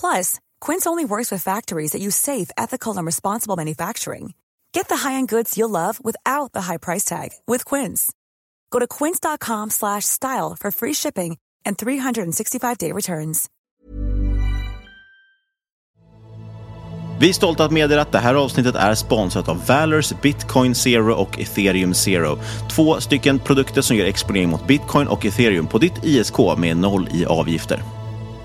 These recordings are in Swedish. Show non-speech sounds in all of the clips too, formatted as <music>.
Plus, Quince only works with factories that use safe, ethical, and responsible manufacturing. Get the high-end goods you'll love without the high price tag with Quince. Go to quince.com/style for free shipping and 365-day returns. Vi är stolta att meddela att det här avsnittet är sponsrat av Valors Bitcoin Zero och Ethereum Zero. Två stycken produkter som ger exponering mot bitcoin och ethereum på ditt ISK med noll i avgifter.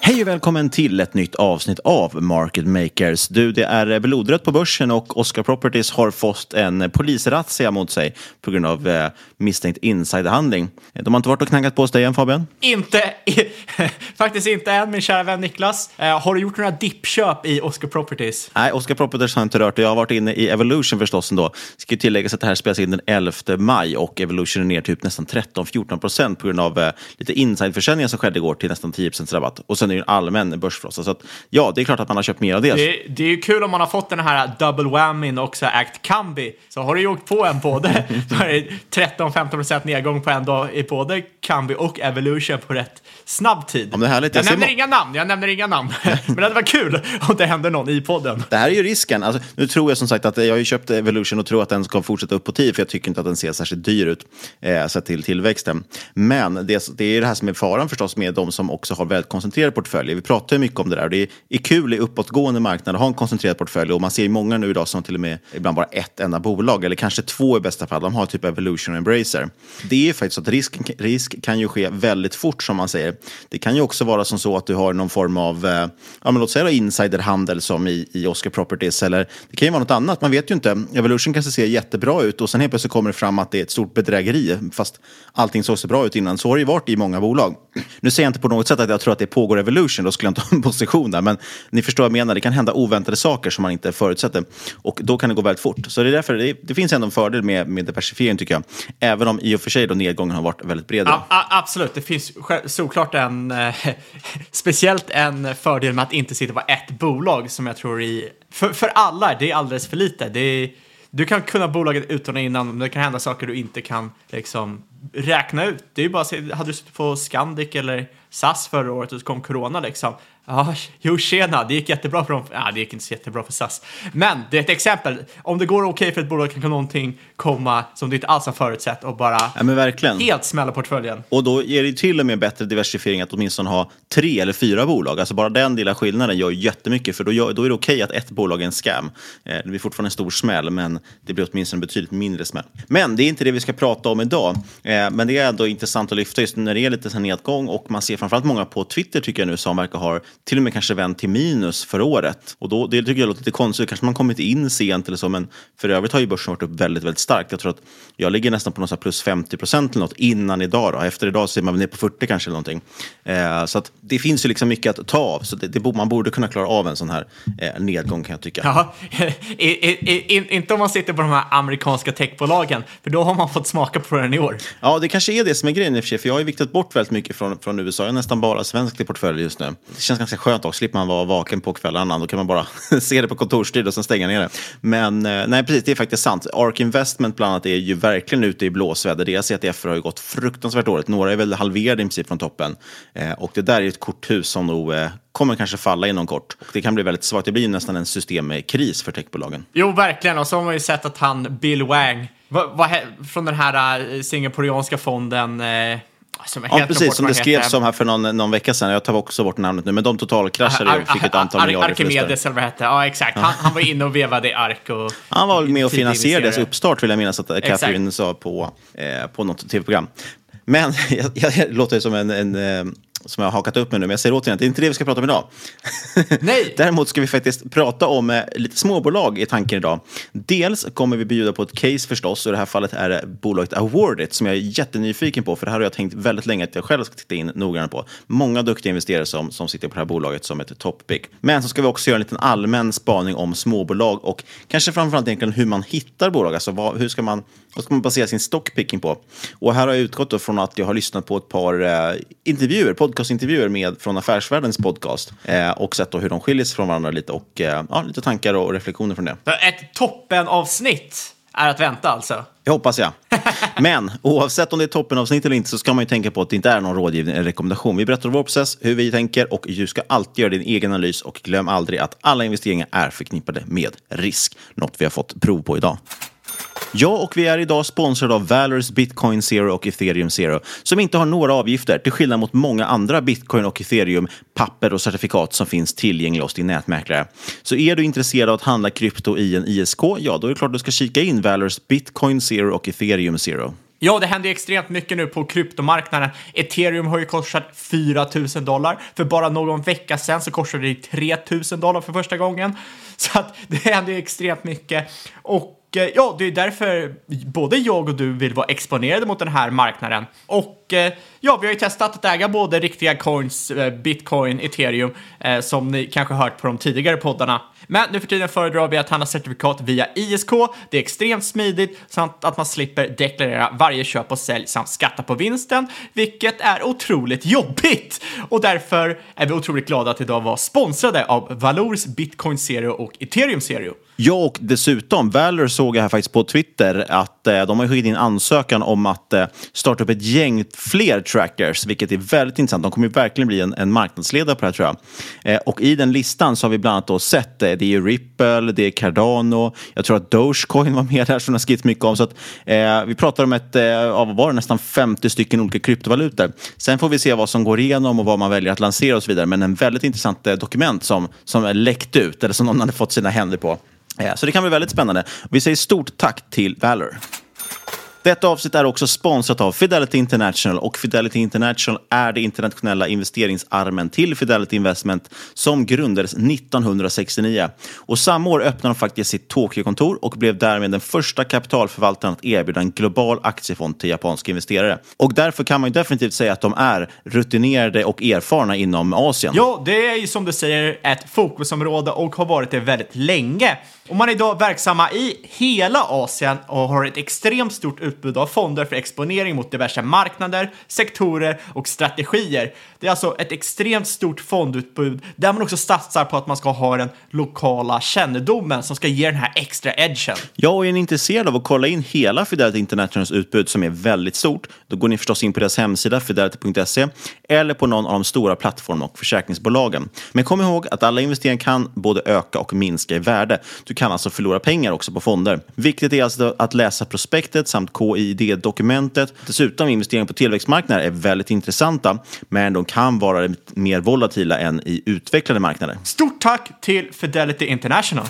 Hej och välkommen till ett nytt avsnitt av Market Makers. Du, det är blodrött på börsen och Oscar Properties har fått en polisrazzia mot sig på grund av eh, misstänkt insiderhandling. De har inte varit och knackat på hos dig än Fabian? Inte, <laughs> faktiskt inte än min kära vän Niklas. Eh, har du gjort några dippköp i Oscar Properties? Nej, Oscar Properties har inte rört det. Jag har varit inne i Evolution förstås ändå. Ska ju tilläggas att det här spelas in den 11 maj och Evolution är ner typ nästan 13-14 procent på grund av eh, lite insideförsäljningar som skedde igår till nästan 10 procents rabatt. Och sen är det en allmän börsfrossa. Så att, ja, det är klart att man har köpt mer av det. Det, det är ju kul om man har fått den här double whammyn och också ägt Kambi. Så har du åkt på en både 13-15 procent nedgång på en dag i både Kambi och Evolution på rätt snabb tid. Härligt, jag jag nämner inga namn, jag nämner inga namn. <laughs> Men det hade varit kul om det hände någon i podden. Det här är ju risken. Alltså, nu tror jag som sagt att jag har ju köpt Evolution och tror att den ska fortsätta upp på 10 för jag tycker inte att den ser särskilt dyr ut eh, sett till tillväxten. Men det, det är det här som är faran förstås med de som också har väldigt koncentrerade portföljer. Vi pratar ju mycket om det där och det är, kul i uppåtgående marknader att ha en koncentrerad portfölj och man ser ju många nu idag som till och med ibland bara ett enda bolag eller kanske två i bästa fall. De har typ Evolution och Embracer. Det är ju faktiskt så att risk, risk kan ju ske väldigt fort som man säger. Det kan ju också vara som så att du har någon form av, eh, ja men låt säga då insiderhandel som i, i Oscar Properties eller det kan ju vara något annat, man vet ju inte. Evolution kanske ser jättebra ut och sen helt plötsligt kommer det fram att det är ett stort bedrägeri fast allting såg så bra ut innan. Så har det ju varit i många bolag. Nu säger jag inte på något sätt att jag tror att det pågår Revolution, då skulle jag inte <laughs> ha en position där, men ni förstår vad jag menar, det kan hända oväntade saker som man inte förutsätter och då kan det gå väldigt fort. Så det är därför det, det finns ändå en fördel med, med diversifiering tycker jag, även om i och för sig då nedgången har varit väldigt bred. Ja, absolut, det finns såklart en, eh, <laughs> speciellt en fördel med att inte sitta på ett bolag som jag tror i, för, för alla, det är alldeles för lite. Det är, du kan kunna bolaget utan och innan, men det kan hända saker du inte kan liksom räkna ut. Det är ju bara hade du suttit på Scandic eller SAS förra året och så kom corona liksom. Ja, jo tjena, det gick jättebra för dem. Ja, det gick inte så jättebra för SAS. Men det är ett exempel. Om det går okej för ett bolag kan någonting komma som du inte alls har förutsett och bara Ja, men verkligen. helt smälla portföljen. Och då ger det till och med bättre diversifiering att åtminstone ha tre eller fyra bolag. Alltså bara den lilla skillnaden gör jättemycket, för då, gör, då är det okej att ett bolag är en scam. Eh, det blir fortfarande en stor smäll, men det blir åtminstone betydligt mindre smäll. Men det är inte det vi ska prata om idag. Eh, men det är ändå intressant att lyfta just när det är lite nedgång och man ser framförallt många på Twitter tycker jag nu som verkar ha till och med kanske vänt till minus för året. Och då, det tycker jag låter lite konstigt. Kanske man kommit in sent eller så, men för övrigt har ju börsen varit upp väldigt, väldigt starkt. Jag tror att jag ligger nästan på något plus 50 procent eller något innan idag. Då. Efter idag så är man ner på 40 kanske eller någonting. Eh, så att det finns ju liksom mycket att ta av. Så det, det, man borde kunna klara av en sån här eh, nedgång kan jag tycka. Ja, <laughs> i, i, i, inte om man sitter på de här amerikanska techbolagen, för då har man fått smaka på den i år. Ja, det kanske är det som är grejen i och för sig, för jag har ju viktat bort väldigt mycket från, från USA. Jag har nästan bara svenskt i portfölj just nu. Det känns ganska skönt också, slipper man vara vaken på kvällarna. Då kan man bara <laughs> se det på kontorstid och sen stänga ner det. Men eh, nej, precis, det är faktiskt sant. Ark Investment bland annat är ju verkligen ute i blåsväder. Deras ETF har ju gått fruktansvärt dåligt. Några är väl halverade i princip från toppen. Eh, och det där är ju ett korthus som nog eh, kommer kanske falla inom kort. Och det kan bli väldigt svagt. Det blir ju nästan en systemkris för techbolagen. Jo, verkligen. Och så har man ju sett att han, Bill Wang, va, va, från den här singaporeanska fonden, eh, som Ja, precis. Som det skrevs om här för någon, någon vecka sedan. Jag tar också bort namnet nu. Men de totalkraschade och fick ett antal Ar- miljarder. Arkimedes eller vad hette. Ja, exakt. Han, han var inne och vevade i ark och... <laughs> Han var med och finansierade deras uppstart, vill jag minnas att. Catherine sa på, eh, på något tv-program. Men <laughs> jag, jag låter som en, en eh, som jag har hakat upp mig nu, men jag säger återigen att det är inte det vi ska prata om idag. <laughs> Nej! Däremot ska vi faktiskt prata om eh, lite småbolag i tanken idag. Dels kommer vi bjuda på ett case förstås, och i det här fallet är det bolaget Awardit som jag är jättenyfiken på, för det här har jag tänkt väldigt länge att jag själv ska titta in noggrant på. Många duktiga investerare som, som sitter på det här bolaget som ett topppick. Men så ska vi också göra en liten allmän spaning om småbolag och kanske framförallt egentligen hur man hittar bolag. Alltså vad, hur ska man, vad ska man basera sin stockpicking på? Och här har jag utgått från att jag har lyssnat på ett par eh, intervjuer, podcastintervjuer med, från Affärsvärldens podcast eh, och sett då hur de skiljer sig från varandra lite och eh, ja, lite tankar och reflektioner från det. Ett toppenavsnitt är att vänta alltså. Det hoppas jag. <laughs> Men oavsett om det är toppenavsnitt eller inte så ska man ju tänka på att det inte är någon rådgivning eller rekommendation. Vi berättar om vår process, hur vi tänker och du ska alltid göra din egen analys och glöm aldrig att alla investeringar är förknippade med risk. Något vi har fått prov på idag. Ja, och vi är idag sponsrade av Valors Bitcoin Zero och Ethereum Zero som inte har några avgifter till skillnad mot många andra bitcoin och ethereum papper och certifikat som finns tillgängliga hos din nätmäklare. Så är du intresserad av att handla krypto i en ISK, ja då är det klart du ska kika in Valors Bitcoin Zero och Ethereum Zero. Ja, det händer ju extremt mycket nu på kryptomarknaden. Ethereum har ju korsat 4 000 dollar. För bara någon vecka sedan så korsade det 3 000 dollar för första gången. Så att det händer ju extremt mycket. Och Eh, ja, det är därför både jag och du vill vara exponerade mot den här marknaden. Och Eh, ja, vi har ju testat att äga både riktiga coins, eh, bitcoin, ethereum, eh, som ni kanske hört på de tidigare poddarna. Men nu för tiden föredrar vi att handla certifikat via ISK. Det är extremt smidigt samt att man slipper deklarera varje köp och sälj samt skatta på vinsten, vilket är otroligt jobbigt. Och därför är vi otroligt glada att idag vara sponsrade av Valors Bitcoin Zero och Ethereum Zero. Ja, och dessutom, Valor såg jag här faktiskt på Twitter att eh, de har skickat in ansökan om att eh, starta upp ett gäng fler trackers, vilket är väldigt intressant. De kommer ju verkligen bli en, en marknadsledare på det här tror jag. Eh, och i den listan så har vi bland annat då sett, det. det är ju Ripple, det är Cardano, jag tror att Dogecoin var med där som det har skrivits mycket om. Så att, eh, vi pratar om ett, eh, av var nästan 50 stycken olika kryptovalutor. Sen får vi se vad som går igenom och vad man väljer att lansera och så vidare. Men en väldigt intressant eh, dokument som, som är läckt ut, eller som någon hade fått sina händer på. Eh, Så det kan bli väldigt spännande. Vi säger stort tack till Valor. Detta avsnitt är också sponsrat av Fidelity International och Fidelity International är det internationella investeringsarmen till Fidelity Investment som grundades 1969. Och samma år öppnade de faktiskt sitt Tokyo-kontor och blev därmed den första kapitalförvaltaren att erbjuda en global aktiefond till japanska investerare. Och därför kan man ju definitivt säga att de är rutinerade och erfarna inom Asien. Ja, det är ju som du säger ett fokusområde och har varit det väldigt länge. Och man är idag verksamma i hela Asien och har ett extremt stort utbud av fonder för exponering mot diverse marknader, sektorer och strategier. Det är alltså ett extremt stort fondutbud där man också satsar på att man ska ha den lokala kännedomen som ska ge den här extra edgen. Ja, och är ni intresserade av att kolla in hela Fidelity Internationals utbud som är väldigt stort, då går ni förstås in på deras hemsida fidelity.se eller på någon av de stora plattformarna och försäkringsbolagen. Men kom ihåg att alla investeringar kan både öka och minska i värde. Du kan alltså förlora pengar också på fonder. Viktigt är alltså att läsa prospektet samt KID-dokumentet. Dessutom investeringar på tillväxtmarknader är väldigt intressanta, men de kan vara mer volatila än i utvecklade marknader. Stort tack till Fidelity International!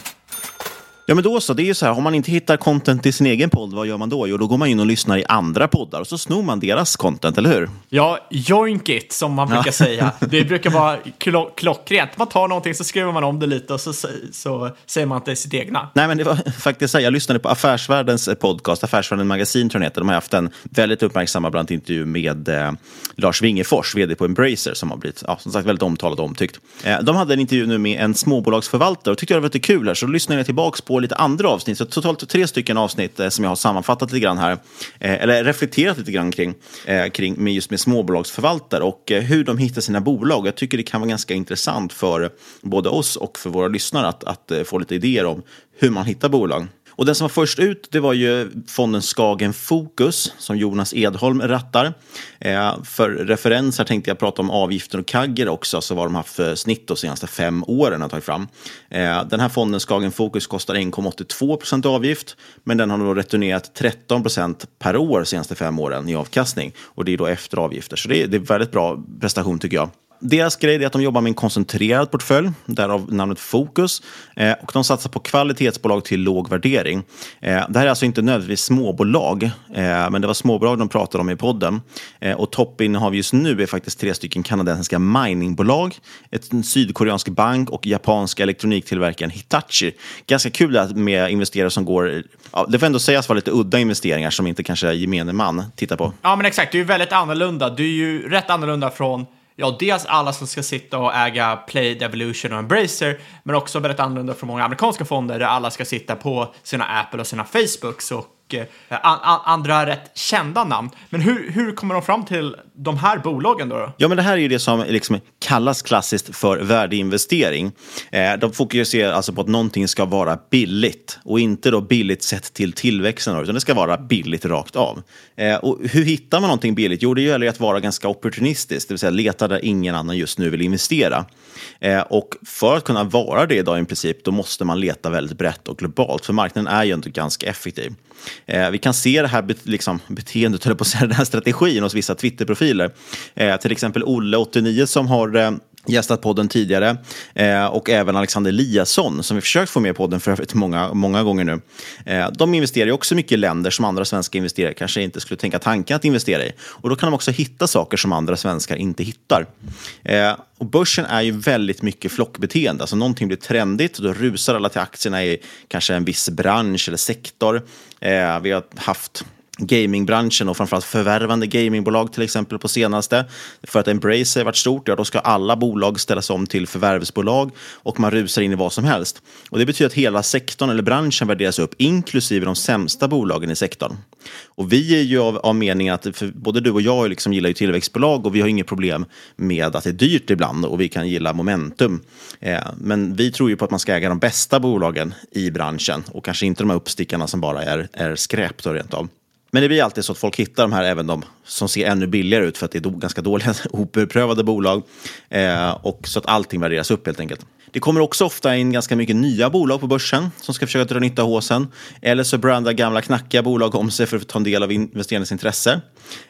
Ja, men då så. Det är ju så här, om man inte hittar content till sin egen podd, vad gör man då? Jo, då går man in och lyssnar i andra poddar och så snor man deras content, eller hur? Ja, joink it, som man brukar säga. <laughs> Det brukar vara klo klockrent. Man tar någonting, så skriver man om det lite och så, så säger man att det är sitt egna. Nej, men det var <laughs> faktiskt så här, jag lyssnade på Affärsvärldens podcast, Affärsvärlden Magasin tror jag heter. De har haft en väldigt uppmärksammad bland intervju med eh, Lars Wingefors, vd på Embracer, som har blivit, ja, som sagt, väldigt omtalad och omtyckt. Eh, de hade en intervju nu med en småbolagsförvaltare och tyckte jag det var lite kul här, så då lyssnade jag tillbaka på lite andra avsnitt. Så totalt tre stycken avsnitt eh, som jag har sammanfattat lite grann här. Eh, eller reflekterat lite grann kring, eh, kring med just med småbolagsförvaltare och eh, hur de hittar sina bolag. Jag tycker det kan vara ganska intressant för både oss och för våra lyssnare att, att eh, få lite idéer om hur man hittar bolag. Och den som var först ut det var ju fonden Skagen Fokus som Jonas Edholm rattar. Eh, för referens här tänkte jag prata om avgifter och kagger också, så vad de haft för snitt de senaste fem åren har tagit fram. Eh, den här fonden Skagen Fokus kostar 1,82 procent avgift, men den har då returnerat 13 procent per år de senaste fem åren i avkastning. Och det är då efter avgifter, så det är, det är väldigt bra prestation tycker jag. Deras grej är att de jobbar med en koncentrerad portfölj, därav namnet Fokus. Eh, och de satsar på kvalitetsbolag till låg värdering. Eh, det här är alltså inte nödvändigtvis småbolag, eh, men det var småbolag de pratade om i podden. Eh, och toppinnehav just nu är faktiskt tre stycken kanadensiska miningbolag, ett en sydkoreansk bank och japanska elektroniktillverkaren Hitachi. Ganska kul med investerare som går, ja, det får ändå sägas vara lite udda investeringar som inte kanske gemene man tittar på. Ja, men exakt. Det är ju väldigt annorlunda. Det är ju rätt annorlunda från ja, dels alla som ska sitta och äga Play, Devolution och Embracer, men också väldigt annorlunda från många amerikanska fonder där alla ska sitta på sina Apple och sina Facebooks och och eh, andra rätt kända namn. Men hur, hur kommer de fram till de här bolagen då? Ja, men det här är ju det som liksom kallas klassiskt för värdeinvestering. Eh, de fokuserar alltså på att någonting ska vara billigt och inte då billigt sett till tillväxten, utan det ska vara billigt rakt av. Eh, och hur hittar man någonting billigt? Jo, det gäller att vara ganska opportunistisk, det vill säga leta där ingen annan just nu vill investera. Och för att kunna vara det idag i princip, då måste man leta väldigt brett och globalt, för marknaden är ju inte ganska effektiv. Eh, vi kan se det här bet liksom, beteendet, eller på att säga, den här strategin hos vissa Twitterprofiler. Eh, till exempel Olle89 som har eh, gästat podden tidigare eh, och även Alexander Eliasson som vi försökt få med i podden för övrigt många, många gånger nu. Eh, de investerar också mycket i länder som andra svenska investerare kanske inte skulle tänka tanken att investera i. Och då kan de också hitta saker som andra svenskar inte hittar. Eh, och börsen är ju väldigt mycket flockbeteende. Alltså någonting blir trendigt och då rusar alla till aktierna i kanske en viss bransch eller sektor. Eh, vi har haft gamingbranschen och framförallt förvärvande gamingbolag till exempel på senaste. För att Embracer varit stort, ja då ska alla bolag ställas om till förvärvsbolag och man rusar in i vad som helst. Och det betyder att hela sektorn eller branschen värderas upp, inklusive de sämsta bolagen i sektorn. Och vi är ju av, av meningen att, både du och jag liksom gillar ju tillväxtbolag och vi har inget problem med att det är dyrt ibland och vi kan gilla momentum. Eh, men vi tror ju på att man ska äga de bästa bolagen i branschen och kanske inte de här uppstickarna som bara är, är skräp då rent av. Men det blir alltid så att folk hittar de här, även de som ser ännu billigare ut för att det är ganska dåliga <laughs> oprövade bolag. Eh, och så att allting värderas upp helt enkelt. Det kommer också ofta in ganska mycket nya bolag på börsen som ska försöka dra nytta av håsen. Eller så brandar gamla knackiga bolag om sig för att ta en del av investerarnas intresse.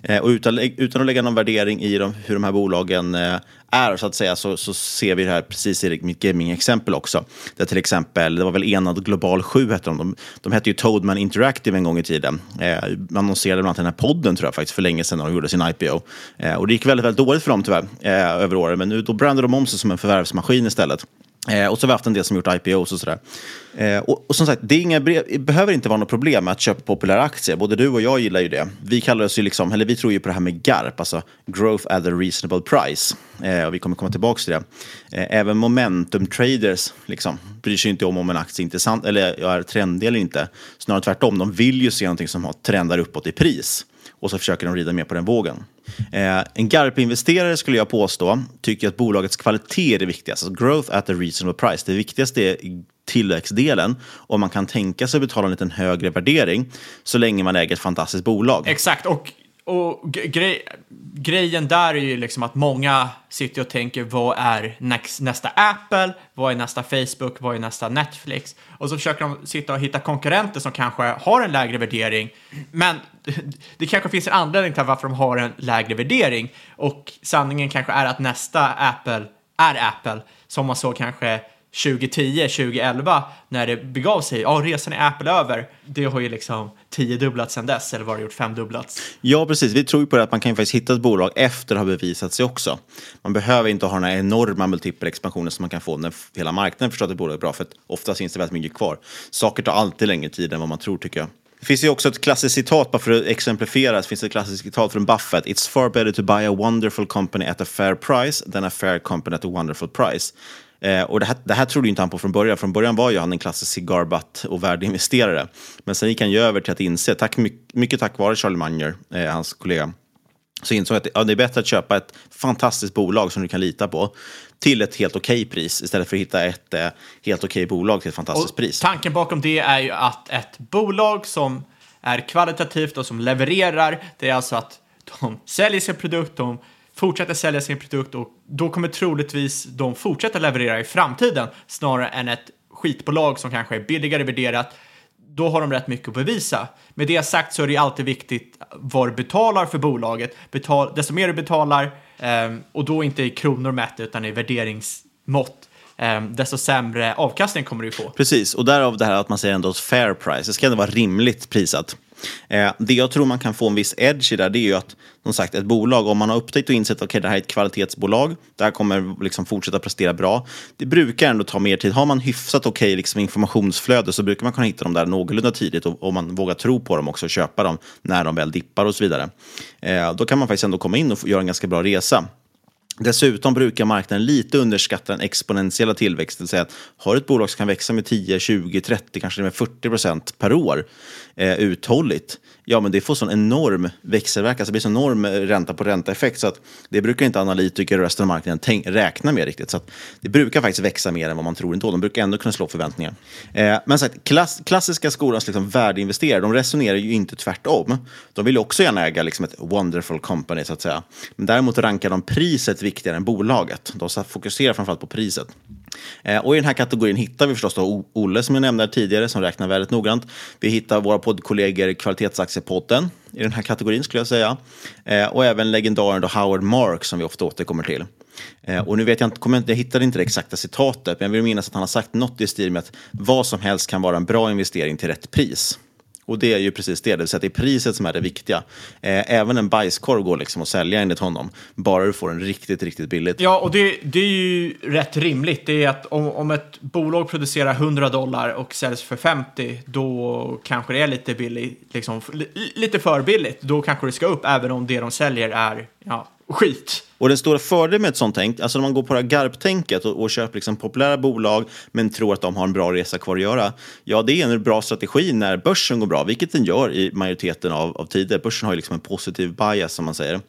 Eh, och utan, utan att lägga någon värdering i de, hur de här bolagen eh, är så att säga så, så ser vi det här precis i mitt gaming-exempel också. Där till exempel, det var väl Enad Global 7 hette de. de. De hette ju Toadman Interactive en gång i tiden. Eh, man annonserade bland annat den här podden tror jag faktiskt för länge sedan när de gjorde sin IPO. Eh, och det gick väldigt, väldigt dåligt för dem tyvärr eh, över åren. Men nu då brandade de om sig som en förvärvsmaskin istället. Eh, och så har vi haft en del som gjort IPOs och sådär. Eh, och, och som sagt, det, är inga brev, det behöver inte vara något problem med att köpa populära aktier. Både du och jag gillar ju det. Vi kallar oss ju liksom, eller vi tror ju på det här med GARP, alltså Growth at a Reasonable Price. Eh, och vi kommer komma tillbaka till det. Eh, även momentum traders liksom, bryr sig inte om om en aktie är intressant eller är trendig eller inte. Snarare tvärtom, de vill ju se någonting som har trendar uppåt i pris och så försöker de rida med på den vågen. Eh, en GARP-investerare skulle jag påstå tycker att bolagets kvalitet är det viktigaste. Alltså growth at a reasonable price. Det viktigaste är tillväxtdelen och man kan tänka sig att betala en liten högre värdering så länge man äger ett fantastiskt bolag. Exakt, och, och grej, grejen där är ju liksom att många sitter och tänker vad är next, nästa Apple, vad är nästa Facebook, vad är nästa Netflix? Och så försöker de sitta och hitta konkurrenter som kanske har en lägre värdering. Men <laughs> det kanske finns en anledning till varför de har en lägre värdering och sanningen kanske är att nästa Apple är Apple som man såg kanske 2010, 2011 när det begav sig. Ja, resan är Apple över. Det har ju liksom tiodubblats sedan dess, eller var det gjort femdubblats? Ja, precis. Vi tror ju på det att man kan ju faktiskt hitta ett bolag efter att ha bevisat sig också. Man behöver inte ha den här enorma multipelexpansionen som man kan få när hela marknaden förstår att ett bolag är bra, för att oftast finns det väldigt mycket kvar. Saker tar alltid längre tid än vad man tror, tycker jag. Det finns ju också ett klassiskt citat, bara för att exemplifiera, det finns ett klassiskt citat från Buffett. It's far better to buy a wonderful company at a fair price than a fair company at a wonderful price. Eh, och det här, det här trodde inte han på från början. Från början var ju han en klassisk cigarbutt och värdeinvesterare. Men sen gick han ju över till att inse, tack, mycket tack vare Charlie Munger, eh, hans kollega, så insåg att ja, det är bättre att köpa ett fantastiskt bolag som du kan lita på till ett helt okej okay pris istället för att hitta ett eh, helt okej okay bolag till ett fantastiskt och pris. Tanken bakom det är ju att ett bolag som är kvalitativt och som levererar, det är alltså att de säljer sin produkt, de fortsätter sälja sin produkt och då kommer troligtvis de fortsätta leverera i framtiden snarare än ett skitbolag som kanske är billigare värderat. Då har de rätt mycket att bevisa. Med det sagt så är det alltid viktigt vad du betalar för bolaget. Betal, desto mer du betalar, eh, och då inte i kronor mätt utan i värderingsmått, eh, desto sämre avkastning kommer du få. Precis, och därav det här att man säger ändå fair price. Det ska ändå vara rimligt prisat. Eh, det jag tror man kan få en viss edge i där, det är ju att som sagt, ett bolag, om man har upptäckt och insett att okay, det här är ett kvalitetsbolag, det här kommer liksom fortsätta prestera bra. Det brukar ändå ta mer tid. Har man hyfsat okej okay, liksom informationsflöde så brukar man kunna hitta dem där någorlunda tidigt och, och man vågar tro på dem också och köpa dem när de väl dippar och så vidare. Eh, då kan man faktiskt ändå komma in och göra en ganska bra resa. Dessutom brukar marknaden lite underskatta den exponentiella tillväxten. Det vill säga att har ett bolag som kan växa med 10, 20, 30, kanske med 40 procent per år eh, uthålligt, ja men det får sån enorm växelverkan, alltså det blir sån enorm eh, ränta på ränta-effekt så att det brukar inte analytiker och resten av marknaden tänk, räkna med riktigt. Så att det brukar faktiskt växa mer än vad man tror ändå. De brukar ändå kunna slå förväntningar. Eh, men sagt, klass, klassiska skolans liksom värdeinvesterare, de resonerar ju inte tvärtom. De vill också gärna äga liksom ett wonderful company så att säga. Men däremot rankar de priset viktigare än bolaget. De fokuserar framförallt på priset. Eh, och i den här kategorin hittar vi förstås då Olle som jag nämnde tidigare som räknar väldigt noggrant. Vi hittar våra poddkollegor Kvalitetsaktiepodden i den här kategorin skulle jag säga. Eh, och även legendaren då Howard Mark som vi ofta återkommer till. Eh, och nu vet jag inte, jag hittade inte det exakta citatet, men jag vill minnas att han har sagt något i stil med att vad som helst kan vara en bra investering till rätt pris. Och det är ju precis det, det vill säga att det är priset som är det viktiga. Eh, även en bajskorv går liksom att sälja enligt honom, bara du får den riktigt, riktigt billigt. Ja, och det, det är ju rätt rimligt. Det är att om, om ett bolag producerar 100 dollar och säljs för 50, då kanske det är lite billigt, liksom, lite för billigt. Då kanske det ska upp, även om det de säljer är ja, skit. Och den stora fördelen med ett sånt tänk, alltså när man går på det här GARP-tänket och, och köper liksom populära bolag men tror att de har en bra resa kvar att göra, ja det är en bra strategi när börsen går bra, vilket den gör i majoriteten av, av tider. Börsen har ju liksom en positiv bias som man säger.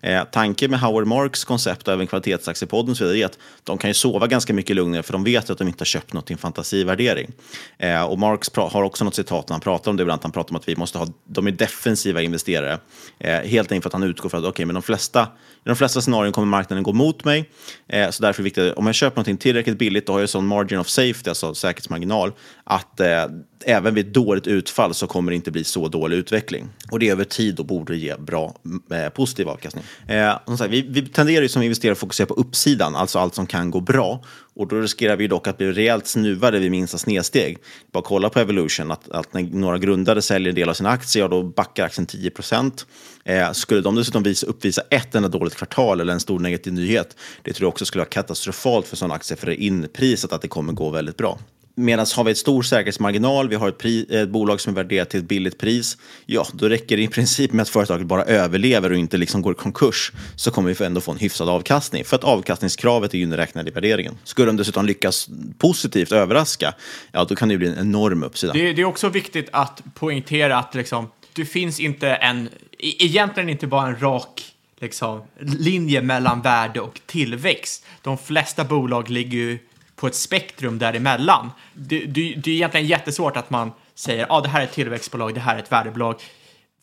Eh, tanken med Howard Marks koncept och även kvalitetsaktiepodden så är att de kan ju sova ganska mycket lugnare för de vet att de inte har köpt något i en fantasivärdering. Eh, och Marks har också något citat när han pratar om det, ibland han pratar om att vi måste ha, de är defensiva investerare. Eh, helt enkelt för att han utgår från att okay, men de flesta, de flesta scenarion kommer marknaden gå mot mig. Eh, så därför är det viktigt, om jag köper något tillräckligt billigt, då har jag sån margin of safety, alltså säkerhetsmarginal, att eh, även vid ett dåligt utfall så kommer det inte bli så dålig utveckling. Och det över tid och borde ge bra, eh, positiv avkastning. Eh, vi, vi tenderar ju som investerare att fokusera på uppsidan, alltså allt som kan gå bra. Och då riskerar vi dock att bli rejält snuvade vid minsta snedsteg. Bara kolla på Evolution, att, att när några grundare säljer en del av sina aktier, ja, då backar aktien 10 procent. Eh, skulle de dessutom visa, uppvisa ett enda dåligt kvartal eller en stor negativ nyhet, det tror jag också skulle vara katastrofalt för sådana aktier, för det är inprisat att det kommer gå väldigt bra. Medan har vi ett stor säkerhetsmarginal, vi har ett, pri, ett, bolag som är värderat till ett billigt pris, ja, då räcker det i princip med att företaget bara överlever och inte liksom går i konkurs, så kommer vi ändå få en hyfsad avkastning. För att avkastningskravet är inräknat i värderingen. Skulle de dessutom lyckas positivt överraska, ja, då kan det bli en enorm uppsida. Det, det är också viktigt att poängtera att liksom, det finns inte en, e-, egentligen inte bara en rak liksom, linje mellan värde och tillväxt. De flesta bolag ligger ju på ett spektrum däremellan. Det, det, det är egentligen jättesvårt att man säger att ah, det här är ett tillväxtbolag, det här är ett värdebolag.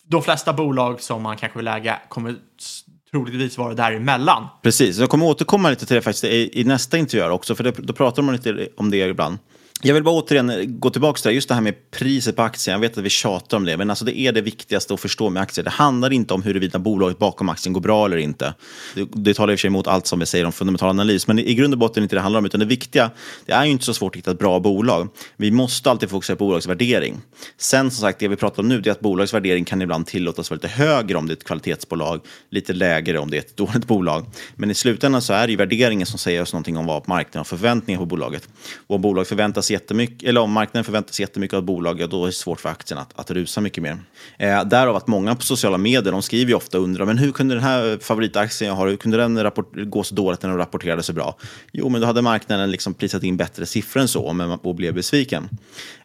De flesta bolag som man kanske vill äga kommer troligtvis vara däremellan. Precis, jag kommer återkomma lite till det faktiskt i, i nästa intervju också, för det, då pratar man lite om det ibland. Jag vill bara återigen gå tillbaka till det, just det här med priset på aktien. Jag vet att vi tjatar om det, men alltså det är det viktigaste att förstå med aktier. Det handlar inte om huruvida bolaget bakom aktien går bra eller inte. Det, det talar i och för sig emot allt som vi säger om fundamental analys, men i grund och botten är det inte det handlar om. Utan det viktiga, det är ju inte så svårt att hitta ett bra bolag. Vi måste alltid fokusera på bolagsvärdering. Sen som sagt, det vi pratar om nu, det är att bolagets värdering kan ibland tillåtas vara lite högre om det är ett kvalitetsbolag, lite lägre om det är ett dåligt bolag. Men i slutändan så är det ju värderingen som säger oss någonting om vad marknaden har förväntningar på bolaget. Och om bolag förväntas jättemycket, eller om marknaden förväntas jättemycket av ett bolag, ja, då är det svårt för aktien att, att rusa mycket mer. Eh, därav att många på sociala medier, de skriver ju ofta och undrar, men hur kunde den här favoritaktien jag har, hur kunde den rapport, gå så dåligt när den rapporterade så bra? Jo, men då hade marknaden liksom prisat in bättre siffror än så, men och blev besviken.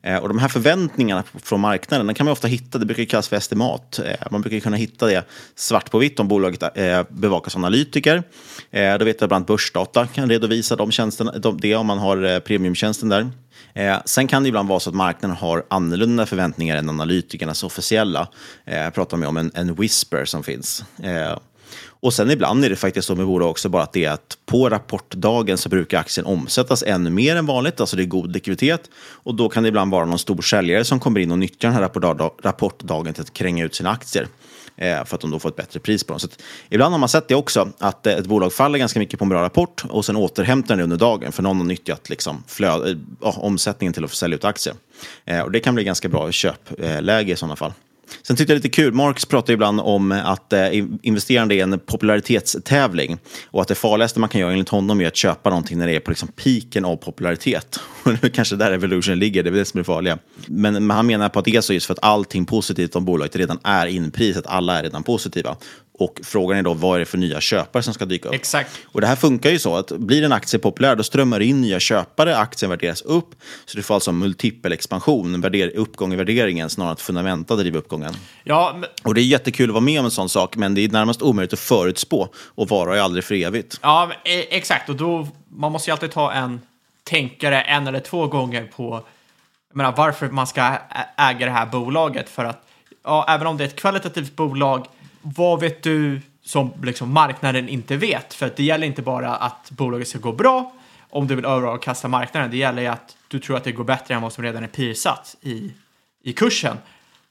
Eh, och de här förväntningarna från marknaden, den kan man ofta hitta, det brukar kallas för estimat. Eh, man brukar kunna hitta det svart på vitt om bolaget eh, bevakas analytiker. Eh, då vet jag bland annat Börsdata kan redovisa de tjänsterna, de, det om man har eh, premiumtjänsten där. Eh, sen kan det ibland vara så att marknaden har annorlunda förväntningar än analytikernas officiella. Eh, jag pratar med om en, en whisper som finns. Eh, och sen ibland är det faktiskt så med bolag också bara att det är att på rapportdagen så brukar aktien omsättas ännu mer än vanligt, alltså det är god likviditet. Och då kan det ibland vara någon stor säljare som kommer in och nyttjar den här rapportdagen till att kränga ut sina aktier eh, för att de då får ett bättre pris på dem. Så att, ibland har man sett det också, att eh, ett bolag faller ganska mycket på en bra rapport och sen återhämtar det under dagen för någon har nyttjat liksom, flöd, äh, eh, omsättningen till att få sälja ut aktier. Eh, och det kan bli ganska bra köpläge i sådana fall. Sen tyckte jag lite kul, Marx pratar ibland om att eh, investerande är en popularitetstävling och att det farligaste man kan göra enligt honom är att köpa någonting när det är på liksom piken av popularitet. <laughs> Och kanske där evolution ligger, det är väl det som är farliga. Men, men han menar på att det är så just för att allting positivt om bolaget redan är inprisat, alla är redan positiva. Och frågan är då vad är det för nya köpare som ska dyka upp? Exakt. Och det här funkar ju så att blir en aktie populär då strömmar in nya köpare, aktien värderas upp. Så du får alltså multipel expansion, uppgång i värderingen snarare än att fundamenta driver uppgången. Ja, men... Och det är jättekul att vara med om en sån sak, men det är närmast omöjligt att förutspå och vara ju aldrig för evigt. Ja, e- exakt. Och då, man måste ju alltid ta en tänkare en eller två gånger på jag menar, varför man ska äga det här bolaget. För att ja, även om det är ett kvalitativt bolag vad vet du som liksom marknaden inte vet? För att det gäller inte bara att bolaget ska gå bra om du vill överavkasta marknaden. Det gäller ju att du tror att det går bättre än vad som redan är prissatt i, i kursen.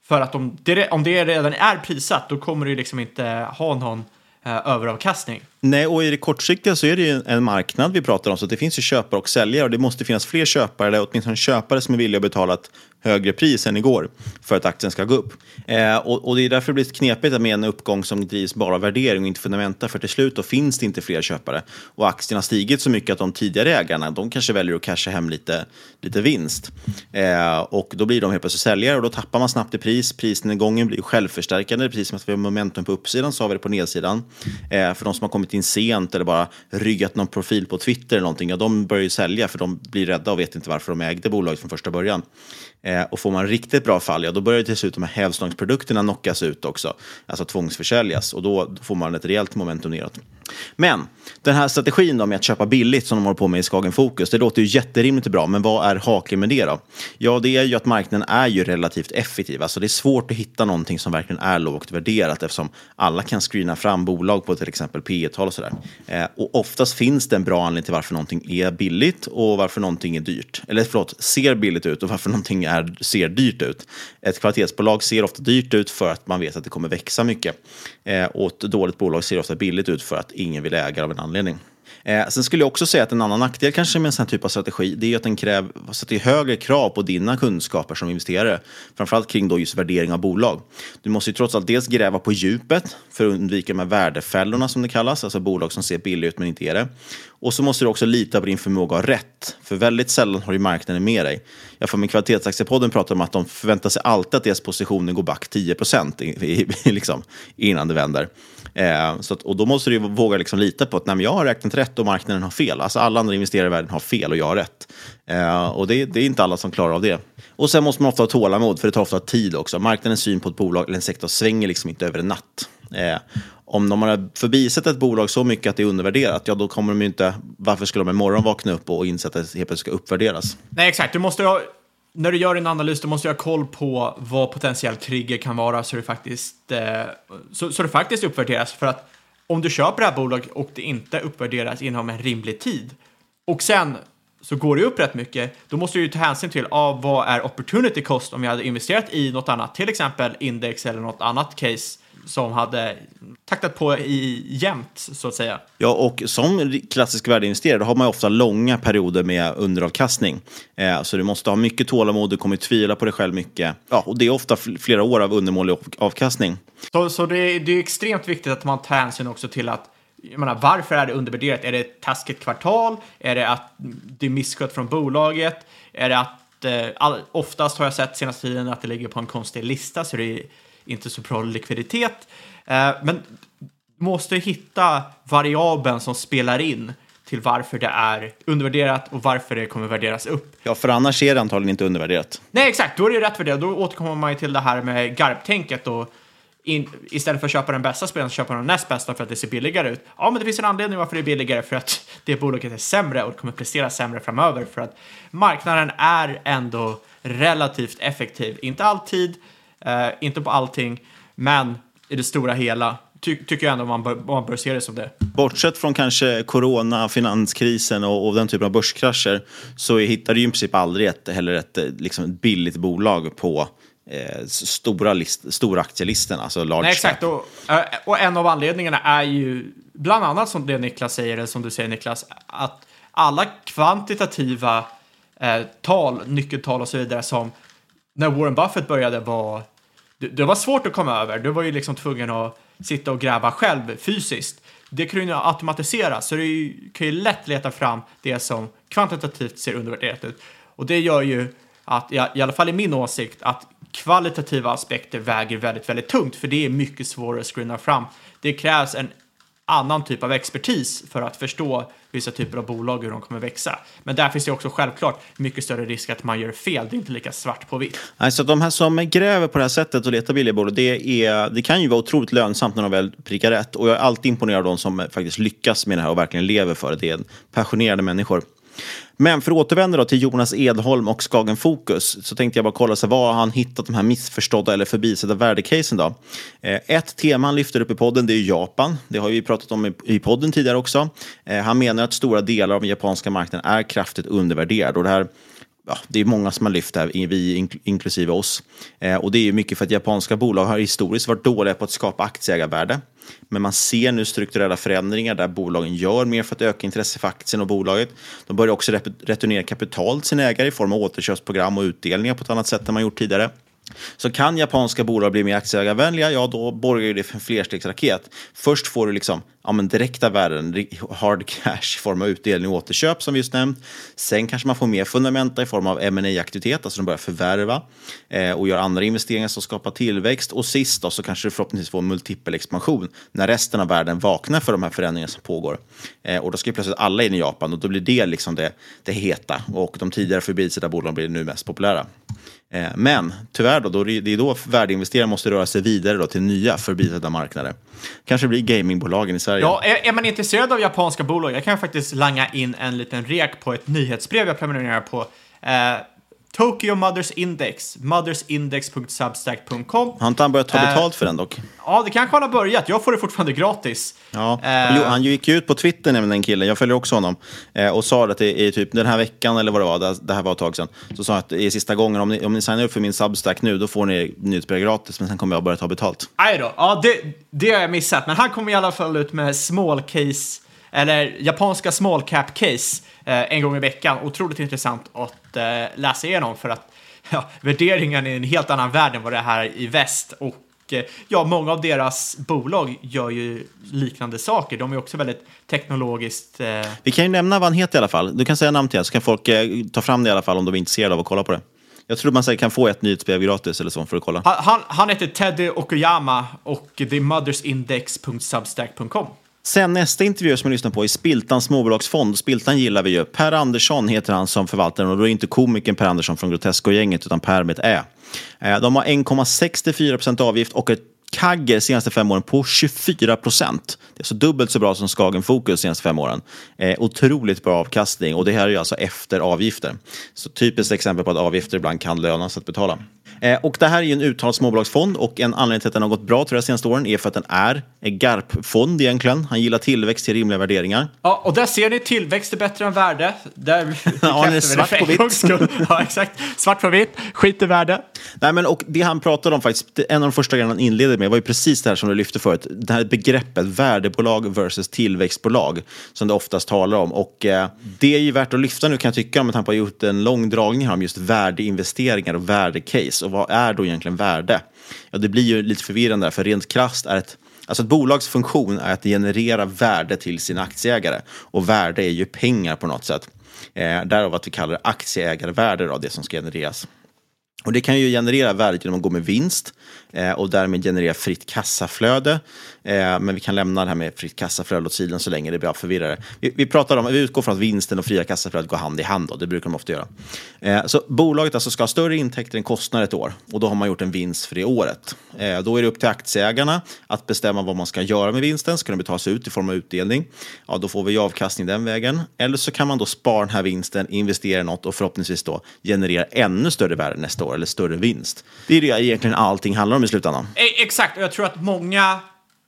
För att om det, om det redan är prissatt, då kommer du liksom inte ha någon eh, överavkastning. Nej, och i det kortsiktiga så är det ju en marknad vi pratar om, så det finns ju köpare och säljare och det måste finnas fler köpare, eller åtminstone köpare som är villiga att betala ett högre pris än igår för att aktien ska gå upp. Eh, och, och, det är därför det blir knepigt med en uppgång som drivs bara av värdering och inte fundamenta, för till slut då finns det inte fler köpare. Och aktien har stigit så mycket att de tidigare ägarna, de kanske väljer att casha hem lite, lite vinst. Eh, och då blir de helt plötsligt säljare och då tappar man snabbt i pris. Prisnedgången blir självförstärkande, precis som att vi har momentum på uppsidan så har vi det på nedsidan. Eh, för de som har kommit in sent eller bara ryggat någon profil på Twitter eller någonting, ja, de börjar ju sälja för de blir rädda och vet inte varför de ägde bolaget från första början. Eh, och får man riktigt bra fall, ja då börjar till slut de här hävstångsprodukterna knockas ut också, alltså tvångsförsäljas och då, får man ett rejält momentum neråt. Men den här strategin då med att köpa billigt som de håller på med i Skagen Fokus, det låter ju jätterimligt och bra, men vad är haken med det då? Ja, det är ju att marknaden är ju relativt effektiv, alltså det är svårt att hitta någonting som verkligen är lågt värderat eftersom alla kan screena fram bolag på till exempel P tal och sådär. Eh, och oftast finns det en bra anledning till varför någonting är billigt och varför någonting är dyrt. Eller förlåt, ser billigt ut och varför någonting är, ser dyrt ut. Ett kvalitetsbolag ser ofta dyrt ut för att man vet att det kommer växa mycket. Eh, och ett dåligt bolag ser ofta billigt ut för att ingen vill äga av en anledning. Eh, sen skulle jag också säga att en annan nackdel kanske med en sån här typ av strategi, det är att den kräver, sätter högre krav på dina kunskaper som investerare. Framförallt kring då just värdering av bolag. Du måste ju trots allt dels gräva på djupet för att undvika de här värdefällorna som det kallas, alltså bolag som ser billiga ut men inte är det. Och så måste du också lita på din förmåga att ha rätt, för väldigt sällan har ju marknaden med dig. Jag får min Kvalitetsaktiepodden prata om att de förväntar sig alltid att deras positioner går back 10 procent liksom, innan det vänder. Eh, så att, och då måste du våga liksom lita på att nej, jag har räknat rätt och marknaden har fel. Alltså alla andra investerare i världen har fel och jag har rätt. Eh, och det, det, är inte alla som klarar av det. Och sen måste man ofta ha tålamod, för det tar ofta tid också. Marknadens syn på ett bolag eller en sektor svänger liksom inte över en natt. Eh, om de har förbisett ett bolag så mycket att det är undervärderat, ja då kommer de ju inte... Varför skulle de imorgon vakna upp och inse att det helt plötsligt ska uppvärderas? Nej, exakt. Du måste ha när du gör en analys, du måste ha koll på vad potentiell trigger kan vara så det faktiskt, eh, så, så det faktiskt uppvärderas. För att om du köper det här bolaget och det inte uppvärderas inom en rimlig tid och sen så går det upp rätt mycket, då måste du ju ta hänsyn till ah, vad är opportunity cost om jag hade investerat i något annat, till exempel index eller något annat case som hade taktat på i jämnt, så att säga. Ja, och som klassisk värdeinvesterare har man ofta långa perioder med underavkastning. Eh, så du måste ha mycket tålamod, du kommer tvivla på dig själv mycket. Ja, och det är ofta flera år av undermålig avkastning. Så, så det, är, det är extremt viktigt att man tar hänsyn också till att jag menar, varför är det undervärderat? Är det ett taskigt kvartal? Är det att det är misskött från bolaget? Är det att eh, all, oftast har jag sett senaste tiden att det ligger på en konstig lista så det är inte så bra likviditet. Eh, men måste hitta variabeln som spelar in till varför det är undervärderat och varför det kommer värderas upp. Ja, för annars är det antagligen inte undervärderat. Nej, exakt. Då är det rätt värderat. Då återkommer man ju till det här med garptänket och in, istället för att köpa den bästa spelaren så köper man den näst bästa för att det ser billigare ut. Ja, men det finns en anledning varför det är billigare för att det bolaget är sämre och kommer prestera sämre framöver för att marknaden är ändå relativt effektiv. Inte alltid, eh, inte på allting, men i det stora hela ty tycker jag ändå man bör, man bör se det som det. Bortsett från kanske corona, finanskrisen och, och den typen av börskrascher så hittar du ju i princip aldrig ett, heller ett, liksom ett billigt bolag på eh, stora, list, stora aktielistorna, alltså large Nej, exakt. Och, eh, och en av anledningarna är ju bland annat som det Niklas säger, eller som du säger Niklas, att alla kvantitativa eh, tal, nyckeltal och så vidare som när Warren Buffett började var det, det, var svårt att komma över. Du var ju liksom tvungen att sitta och gräva själv fysiskt. Det kan ju automatisera, så du kan ju lätt leta fram det som kvantitativt ser undervärderat ut. Och det gör ju att, i alla fall i min åsikt, att kvalitativa aspekter väger väldigt, väldigt tungt, för det är mycket svårare att screena fram. Det krävs en annan typ av expertis för att förstå vissa typer av bolag hur de kommer växa. Men där finns det också självklart mycket större risk att man gör fel. Det är inte lika svart på vitt. Alltså de här som gräver på det här sättet och letar billiga bolag, det, är, det kan ju vara otroligt lönsamt när de väl prickar rätt. Och jag är alltid imponerad av de som faktiskt lyckas med det här och verkligen lever för det. Det är passionerade människor. Men för att återvända då till Jonas Edholm och Skagen Fokus så tänkte jag bara kolla så var han hittat de här missförstådda eller förbisedda värdecasen då? Eh, ett tema han lyfter upp i podden det är Japan. Det har vi pratat om i podden tidigare också. Eh, han menar att stora delar av den japanska marknaden är kraftigt undervärderad och det här ja, det är många som har lyft det här, vi inklusive oss. Eh, och det är mycket för att japanska bolag har historiskt varit dåliga på att skapa aktieägarvärde. Men man ser nu strukturella förändringar där bolagen gör mer för att öka intresse för aktien och bolaget. De börjar också returnera kapital till sina ägare i form av återköpsprogram och utdelningar på ett annat sätt än man gjort tidigare. Så kan japanska bolag bli mer aktieägarvänliga, ja då borgar det för en flerstegsraket. Först får du liksom, ja, men direkta värden, hard cash i form av utdelning och återköp som vi just nämnt. Sen kanske man får mer fundamenta i form av ma aktivitet alltså de börjar förvärva eh, och gör andra investeringar som skapar tillväxt. Och sist då så kanske du förhoppningsvis får en multipel expansion när resten av världen vaknar för de här förändringarna som pågår. Eh, och då ska ju plötsligt alla in i Japan och då blir det liksom det, det heta och de tidigare förbisedda bolagen blir nu mest populära. Eh, men tyvärr, då, då, det är då värdeinvesterare måste röra sig vidare då, till nya förbisedda marknader. Kanske blir gamingbolagen i Sverige. Ja, är, är, man intresserad av japanska bolag, jag kan faktiskt langa in en liten rek på ett nyhetsbrev jag prenumererar på. Eh, Tokyo Mothers Index, mothersindex.substack.com. Har inte han börjat ta eh, betalt för den dock? Ja, det kanske han har börjat. Jag får det fortfarande gratis. Ja. Uh, han gick ju ut på Twitter, nämligen den killen, jag följer också honom, uh, och sa att det är typ den här veckan, eller vad det var, det här var ett tag sedan, så sa han att det är sista gången, om ni, om ni signar upp för min Substack nu, då får ni nyhetsbrev gratis, men sen kommer jag börja ta betalt. Nej då, ja, det, det har jag missat, men han kommer i alla fall ut med small case eller japanska small cap case eh, en gång i veckan. Otroligt intressant att eh, läsa igenom för att <laughs> ja, värderingen är en helt annan värld än vad det är här i väst. Och eh, ja, många av deras bolag gör ju liknande saker. De är också väldigt teknologiskt... Eh... Vi kan ju nämna vad han heter i alla fall. Du kan säga namn till så kan folk eh, ta fram det i alla fall om de är intresserade av att kolla på det. Jag tror man kan få ett nyhetsbrev gratis eller så för att kolla. Han, han heter Teddy Okuyama och det är mothersindex.substack.com. Sen nästa intervju som jag lyssnar på är Spiltans småbolagsfond. Spiltan gillar vi ju. Per Andersson heter han som förvaltar och då är det inte komikern Per Andersson från Grotesco-gänget utan Per med ett Ä. Eh, de har 1,64 procent avgift och ett Kagge senaste fem åren på 24 procent. Det är så dubbelt så bra som Skagen Fokus senaste fem åren. Eh, otroligt bra avkastning och det här är alltså efter avgifter. Så typiskt exempel på att avgifter ibland kan löna sig att betala. Eh, och det här är ju en uttalad småbolagsfond och en anledning till att den har gått bra tror jag senaste åren är för att den är en GARP-fond egentligen. Han gillar tillväxt till rimliga värderingar. Ja, och där ser ni tillväxt är bättre än värde. Där <laughs> ja, det är svart på vitt. ja, exakt. Svart på vitt, skit i värde. Nej, men och det han pratade om faktiskt, en av de första grejerna han inledde med var ju precis det här som du lyfte förut. Det här begreppet värdebolag versus tillväxtbolag som det oftast talar om. Och eh, det är ju värt att lyfta nu kan jag tycka med tanke på att han har gjort en lång dragning här om just värdeinvesteringar och värdecase. Och vad är då egentligen värde? Ja, det blir ju lite förvirrande där, för rent krasst är ett Alltså ett bolags funktion är att generera värde till sina aktieägare. Och värde är ju pengar på något sätt. Eh, därav att vi kallar det aktieägarvärde, då, det som ska genereras. Och det kan ju generera värde genom att gå med vinst eh, och därmed generera fritt kassaflöde. Eh, men vi kan lämna det här med fritt kassaflöde åt sidan så länge det blir förvirrare. Vi, vi, pratar om, vi utgår från att vinsten och fria kassaflödet går hand i hand. Då, det brukar de ofta göra. Eh, så bolaget alltså ska ha större intäkter än kostnader ett år och då har man gjort en vinst för det året. Eh, då är det upp till aktieägarna att bestämma vad man ska göra med vinsten. Ska den betalas ut i form av utdelning? Ja, då får vi avkastning den vägen. Eller så kan man då spara den här vinsten, investera i något och förhoppningsvis då generera ännu större värde nästa år eller större vinst. Det är det egentligen allting handlar om i slutändan. E exakt, och jag tror att många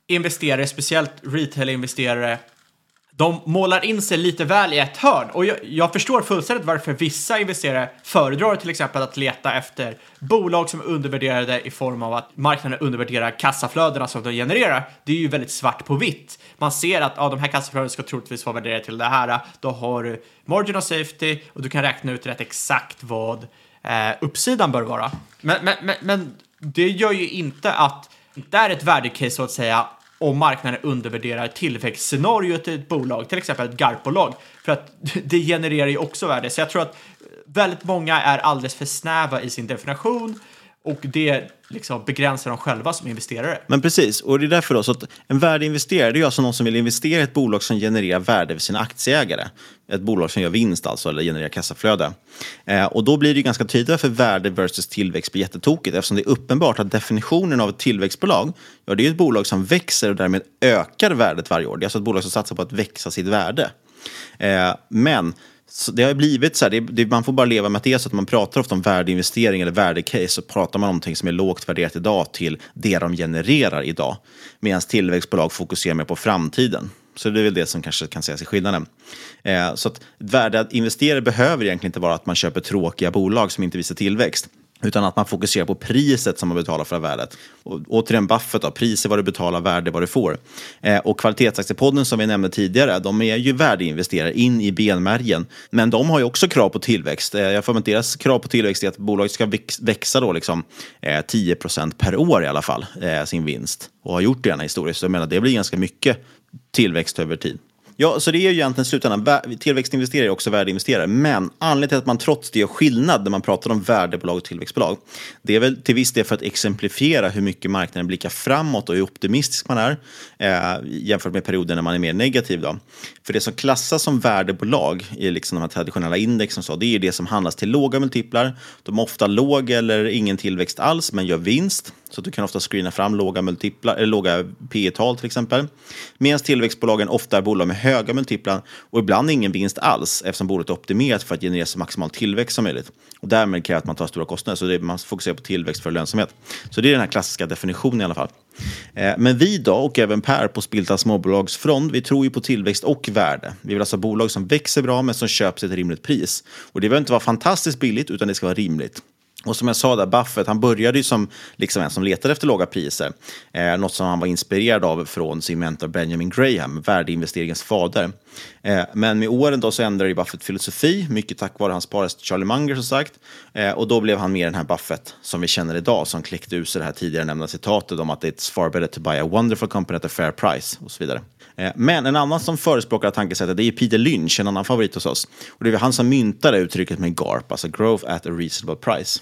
investerare, speciellt retail-investerare, de målar in sig lite väl i ett hörn. Och jag, jag, förstår fullständigt varför vissa investerare föredrar till exempel att leta efter bolag som är undervärderade i form av att marknaden undervärderar kassaflödena som de genererar. Det är ju väldigt svart på vitt. Man ser att ja, de här kassaflödena ska troligtvis vara värderade till det här. Då har du margin of safety och du kan räkna ut rätt exakt vad eh, uppsidan bör vara. Men, men, men, men det gör ju inte att det är ett värdecase så att säga om marknaden undervärderar tillväxtscenariot i ett bolag, till exempel ett GARP-bolag, för att <laughs> det genererar ju också värde. Så jag tror att väldigt många är alldeles för snäva i sin definition och det liksom begränsar dem själva som investerare. Men precis, och det är därför då, så att en värdeinvesterare det är alltså någon som vill investera i ett bolag som genererar värde för sina aktieägare. Ett bolag som gör vinst alltså, eller genererar kassaflöde. Eh, och då blir det ganska tydligt varför värde versus tillväxt blir jättetokigt eftersom det är uppenbart att definitionen av ett tillväxtbolag, ja det är ett bolag som växer och därmed ökar värdet varje år. Det är alltså ett bolag som satsar på att växa sitt värde. Eh, men så det har blivit så här, det, det, man får bara leva med att det är så att man pratar ofta om värdeinvestering eller värdecase, så pratar man om någonting som är lågt värderat idag till det de genererar idag. Medan tillväxtbolag fokuserar mer på framtiden. Så det är väl det som kanske kan sägas i skillnaden. Eh, så att värde att investera behöver egentligen inte vara att man köper tråkiga bolag som inte visar tillväxt. Utan att man fokuserar på priset som man betalar för värdet. Och, återigen Buffett, då, pris är vad du betalar, värde vad du får. Eh, och kvalitetsaktiepodden som vi nämnde tidigare, de är ju värdeinvesterare in i benmärgen. Men de har ju också krav på tillväxt. Eh, jag får med deras krav på tillväxt är att bolaget ska växa då liksom, eh, 10% per år i alla fall, eh, sin vinst. Och har gjort det gärna historiskt. Så jag menar, det blir ganska mycket tillväxt över tid. Ja, så det är ju egentligen slutändan, tillväxtinvesterare är också värdeinvesterare. Men anledningen till att man trots det gör skillnad när man pratar om värdebolag och tillväxtbolag, det är väl till viss del för att exemplifiera hur mycket marknaden blickar framåt och hur optimistisk man är eh, jämfört med perioder när man är mer negativ. Då. För det som klassas som värdebolag i liksom de här traditionella indexen, så, det är det som handlas till låga multiplar. De har ofta låg eller ingen tillväxt alls, men gör vinst. Så du kan ofta screena fram låga, multiplar, eller låga P tal till exempel. Medan tillväxtbolagen ofta är bolag med höga multiplar och ibland ingen vinst alls eftersom bolaget är optimerat för att generera så maximal tillväxt som möjligt. Och därmed kräver att man tar stora kostnader. Så det, man fokuserar på tillväxt för lönsamhet. Så det är den här klassiska definitionen i alla fall. Eh, men vi då, och även Per på Spiltan småbolagsfront, vi tror ju på tillväxt och värde. Vi vill alltså ha bolag som växer bra men som köps till ett rimligt pris. Och det behöver inte vara fantastiskt billigt utan det ska vara rimligt. Och som jag sa där, Buffett, han började ju som liksom en som letade efter låga priser. Eh, något som han var inspirerad av från sin mentor Benjamin Graham, värdeinvesteringens fader. Eh, men med åren då så ändrade Buffett filosofi, mycket tack vare hans parest Charlie Munger som sagt. Eh, och då blev han mer den här Buffett som vi känner idag, som kläckte ur sig det här tidigare nämnda citatet om att it's far better to buy a wonderful company at a fair price och så vidare. Eh, men en annan som förespråkar tankesättet det är Peter Lynch, en annan favorit hos oss. Och det är han som myntade uttrycket med GARP, alltså growth at a reasonable price.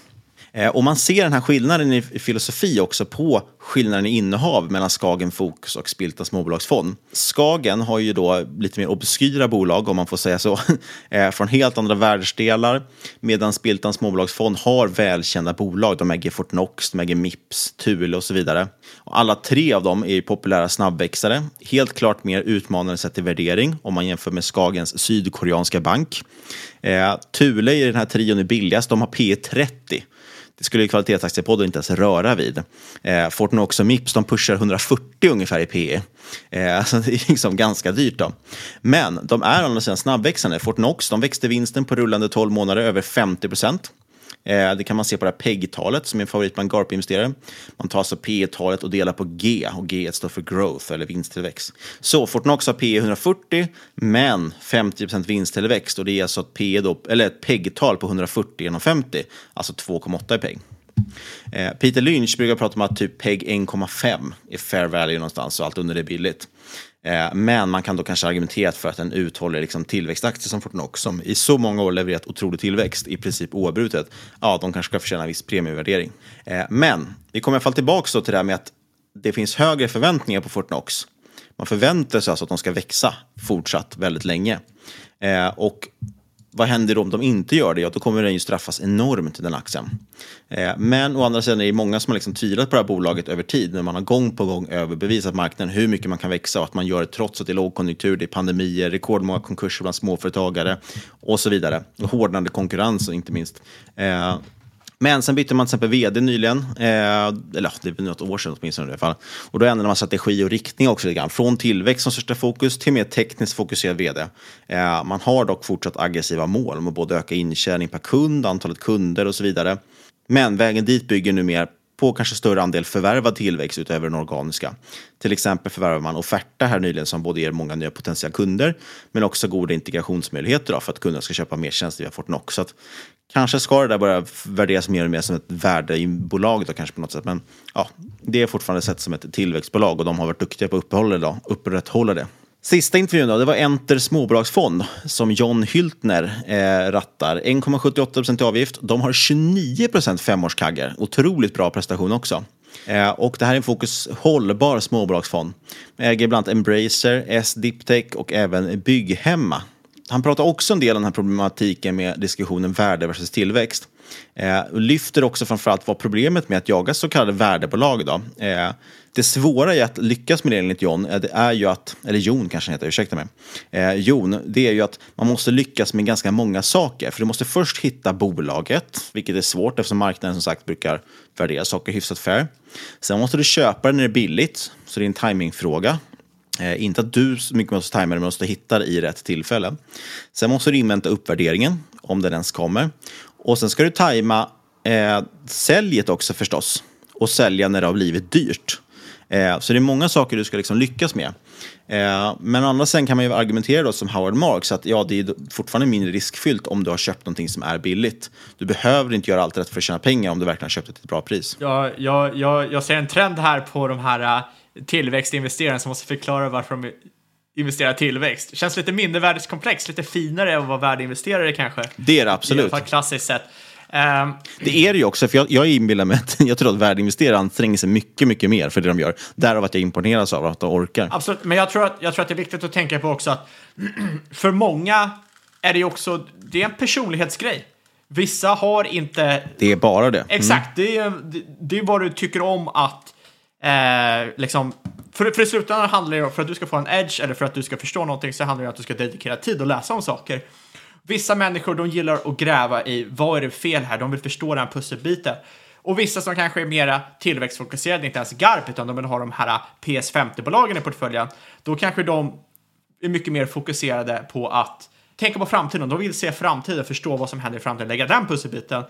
Eh, och man ser den här skillnaden i filosofi också på skillnaden i innehav mellan Skagen Fokus och Spilta småbolagsfond. Skagen har ju då lite mer obskyra bolag, om man får säga så, <laughs> eh, från helt andra världsdelar, medan Spiltan småbolagsfond har välkända bolag. De äger Fortnox, de äger Mips, Thule och så vidare. Och alla tre av dem är populära snabbväxare, helt klart mer utmanande sett till värdering om man jämför med Skagens sydkoreanska bank. Eh, Thule i den här trion är billigast, de har P 30 det skulle kvalitetsaktiepodden inte ens röra vid. Eh, Fortnox och Mips de pushar 140 ungefär i PE. Eh, <laughs> så det är liksom ganska dyrt. Då. Men de är å andra sidan snabbväxande. Fortnox de växte vinsten på rullande 12 månader över 50 procent. Eh, det kan man se på det här PEG-talet som är en favorit bland GARP-investerare. Man tar alltså P-talet och delar på G och G står för growth eller vinsttillväxt. Så Fortnox har P 140 men 50% vinsttillväxt och det är alltså ett, P då, eller ett PEG-tal på 140 genom 50, alltså 2,8 i PEG. Eh, Peter Lynch brukar prata om att typ PEG 1,5 är fair value någonstans och allt under det är billigt. Eh, men man kan då kanske argumentera för att en uthållig liksom, tillväxtaktie som Fortnox, som i så många år levererat otrolig tillväxt, i princip oavbrutet, ja, de kanske ska förtjäna en viss premievärdering. Eh, men vi kommer i alla fall tillbaka till det här med att det finns högre förväntningar på Fortnox. Man förväntar sig alltså att de ska växa fortsatt väldigt länge. Eh, och vad händer då om de inte gör det? Ja, då kommer den ju straffas enormt, den aktien. Eh, men å andra sidan är det många som har liksom tvivlat på det här bolaget över tid, när man har gång på gång överbevisat marknaden hur mycket man kan växa och att man gör det trots att det är lågkonjunktur, det är pandemier, rekordmånga konkurser bland småföretagare och så vidare. Och hårdnande konkurrens inte minst. Eh, men sen bytte man till exempel vd nyligen, eh, eller det är något år sedan åtminstone i alla fall. Och då ändrade man strategi och riktning också lite grann. Från tillväxt som största fokus till mer tekniskt fokuserad vd. Eh, man har dock fortsatt aggressiva mål om att både öka intjäning per kund, antalet kunder och så vidare. Men vägen dit bygger nu mer på kanske större andel förvärvad tillväxt utöver den organiska. Till exempel förvärvar man Offerta här nyligen som både ger många nya potentiella kunder men också goda integrationsmöjligheter för att kunderna ska köpa mer tjänster via Fortnox. Så att kanske ska det där börja värderas mer och mer som ett värdebolag då kanske på något sätt. Men ja, det är fortfarande sett som ett tillväxtbolag och de har varit duktiga på att upprätthålla det. Sista intervjun då, det var Enter småbolagsfond som John Hyltner eh, rattar. 1,78 i avgift. De har 29% femårskaggar. Otroligt bra prestation också. Eh, och det här är en fokus hållbar småbolagsfond. Äger bland annat Embracer, S-Diptech och även Bygghemma. Han pratar också en del om den här problematiken med diskussionen värde versus tillväxt. Eh, och lyfter också framförallt vad problemet med att jaga så kallade värdebolag. Då. Eh, det svåra i att lyckas med det enligt John, eh, det är ju att, eller Jon kanske heter, ursäkta mig. Eh, Jon, det är ju att man måste lyckas med ganska många saker. För du måste först hitta bolaget, vilket är svårt eftersom marknaden som sagt brukar värdera saker hyfsat fair. Sen måste du köpa det när det är billigt, så det är en timingfråga. Eh, inte att du så mycket måste tajma det, men måste hitta det i rätt tillfälle. Sen måste du invänta uppvärderingen, om den ens kommer. Och sen ska du tajma eh, säljet också förstås. Och sälja när det har blivit dyrt. Eh, så det är många saker du ska liksom lyckas med. Eh, men å andra sidan kan man ju argumentera då som Howard Marks att ja, det är fortfarande mindre riskfyllt om du har köpt någonting som är billigt. Du behöver inte göra allt rätt för att tjäna pengar om du verkligen har köpt det till ett bra pris. Ja, jag, jag, jag ser en trend här på de här eh, tillväxtinvesterarna som måste förklara varför de investerar tillväxt. Känns lite mindervärdeskomplex, lite finare än att vara värdeinvesterare kanske. Det är det absolut. I alla fall klassiskt sett. Um, det är det ju också, för jag, jag inbillar mig att <laughs> jag tror att värdeinvesterare anstränger sig mycket, mycket mer för det de gör. Därav att jag imponeras av att de orkar. Absolut, men jag tror, att, jag tror att det är viktigt att tänka på också att <clears throat> för många är det också, det är en personlighetsgrej. Vissa har inte... Det är bara det. Mm. Exakt, det, är, det, det är vad du tycker om att eh, liksom för, för i slutändan handlar det om, för att du ska få en edge eller för att du ska förstå någonting så handlar det om att du ska dedikera tid och läsa om saker. Vissa människor de gillar att gräva i vad är det fel här, de vill förstå den pusselbiten. Och vissa som kanske är mera tillväxtfokuserade, inte ens GARP, utan de vill ha de här PS50-bolagen i portföljen, då kanske de är mycket mer fokuserade på att tänka på framtiden. De vill se framtiden, förstå vad som händer i framtiden, lägga den pusselbiten.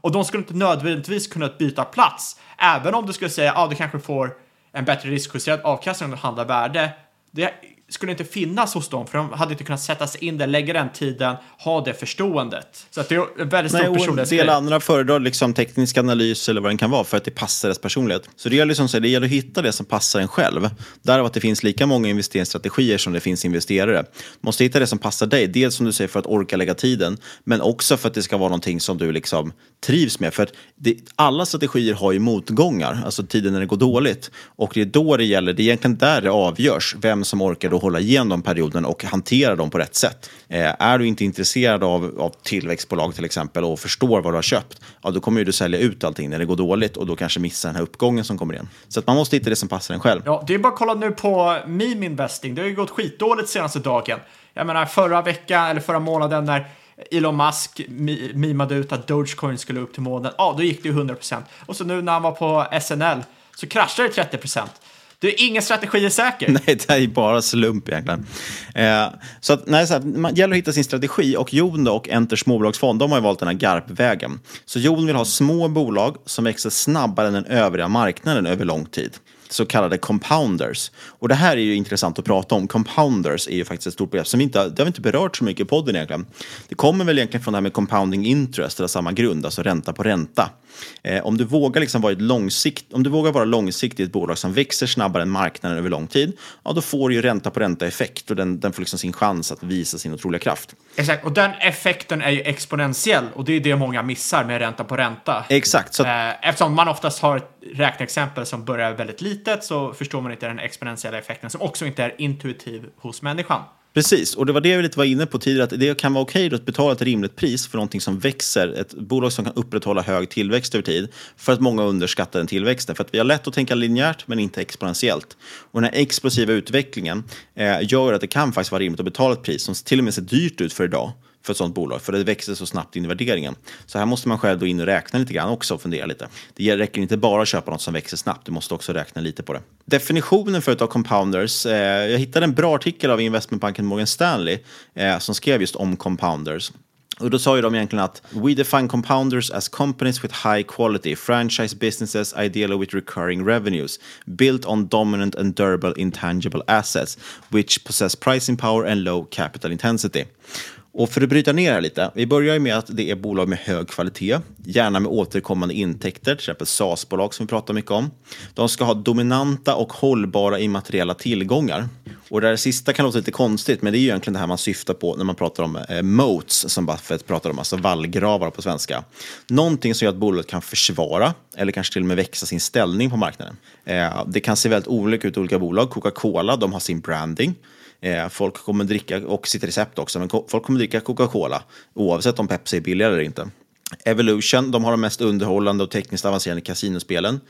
Och de skulle inte nödvändigtvis kunna byta plats. Även om du skulle säga att ah, du kanske får en bättre riskjusterad avkastning om du handlar värde. Det skulle inte finnas hos dem, för de hade inte kunnat sätta sig in där, lägga den tiden, ha det förståendet. Så att det är en väldigt stor och en del andra föredrar liksom teknisk analys eller vad den kan vara för att det passar deras personlighet. Så det gäller, som sagt, det gäller att hitta det som passar en själv. Därav att det finns lika många investeringsstrategier som det finns investerare. Du måste hitta det som passar dig. Dels som du säger för att orka lägga tiden, men också för att det ska vara någonting som du liksom trivs med. För att det, alla strategier har ju motgångar, alltså tiden när det går dåligt. Och det är då det gäller, det är egentligen där det avgörs, vem som orkar att hålla igenom perioden och hantera dem på rätt sätt. Eh, är du inte intresserad av, av tillväxtbolag till exempel och förstår vad du har köpt, ja, då kommer ju du sälja ut allting när det går dåligt och då kanske missa den här uppgången som kommer igen. Så att man måste hitta det som passar en själv. Ja, det är bara att kolla nu på meme investing. Det har ju gått skitdåligt senaste dagen. Jag menar förra veckan eller förra månaden när Elon Musk mimade ut att Dogecoin skulle upp till månen. Ja, då gick det ju 100%. Och så nu när han var på SNL så kraschade det 30%. Du är ingen strategi är säker. <laughs> Nej, det är bara slump egentligen. Eh, så att, nej, så här, man gäller att hitta sin strategi och Jon och Enter småbolagsfond, de har ju valt den här GARP-vägen. Så Jon vill ha små bolag som växer snabbare än den övriga marknaden över lång tid. Så kallade compounders. Och det här är ju intressant att prata om. Compounders är ju faktiskt ett stort begrepp som vi inte, det har vi inte berört så mycket i podden egentligen. Det kommer väl egentligen från det här med compounding interest, eller samma grund, alltså ränta på ränta. Eh, om, du vågar liksom vara ett långsikt, om du vågar vara långsiktigt i ett bolag som växer snabbare än marknaden över lång tid, ja, då får du ju ränta på ränta-effekt och den, den får liksom sin chans att visa sin otroliga kraft. Exakt, och den effekten är ju exponentiell och det är det många missar med ränta på ränta. Exakt. Så Eh, Eftersom man oftast har ett räkneexempel som börjar väldigt litet så förstår man inte den exponentiella effekten som också inte är intuitiv hos människan. Precis, och det var det jag lite var inne på tidigare, att det kan vara okej att betala ett rimligt pris för någonting som växer, ett bolag som kan upprätthålla hög tillväxt över tid, för att många underskattar den tillväxten. För att vi har lätt att tänka linjärt, men inte exponentiellt. Och den här explosiva utvecklingen eh, gör att det kan faktiskt vara rimligt att betala ett pris som till och med ser dyrt ut för idag, för ett sådant bolag, för det växer så snabbt in i värderingen. Så här måste man själv då in och räkna lite grann också och fundera lite. Det räcker inte bara att köpa något som växer snabbt, du måste också räkna lite på det. Definitionen för utav compounders, eh, jag hittade en bra artikel av investmentbanken Morgan Stanley eh, som skrev just om compounders. Och då sa ju de egentligen att We define compounders as companies with high quality, franchise businesses ideally with recurring revenues, built on dominant and durable intangible assets, which possess pricing power and low capital intensity. Och för att bryta ner det här lite, vi börjar ju med att det är bolag med hög kvalitet, gärna med återkommande intäkter, till exempel SAS-bolag som vi pratar mycket om. De ska ha dominanta och hållbara immateriella tillgångar. Och det där sista kan låta lite konstigt, men det är ju egentligen det här man syftar på när man pratar om eh, moats, som Buffett pratar om, alltså vallgravar på svenska. Någonting som gör att bolaget kan försvara, eller kanske till och med växa sin ställning på marknaden. Eh, det kan se väldigt olika ut i olika bolag. Coca-Cola, de har sin branding. Eh, folk kommer dricka, och sitt recept också, men folk kommer dricka Coca-Cola oavsett om Pepsi är billigare eller inte. Evolution, de har de mest underhållande och tekniskt avancerade kasinospelen.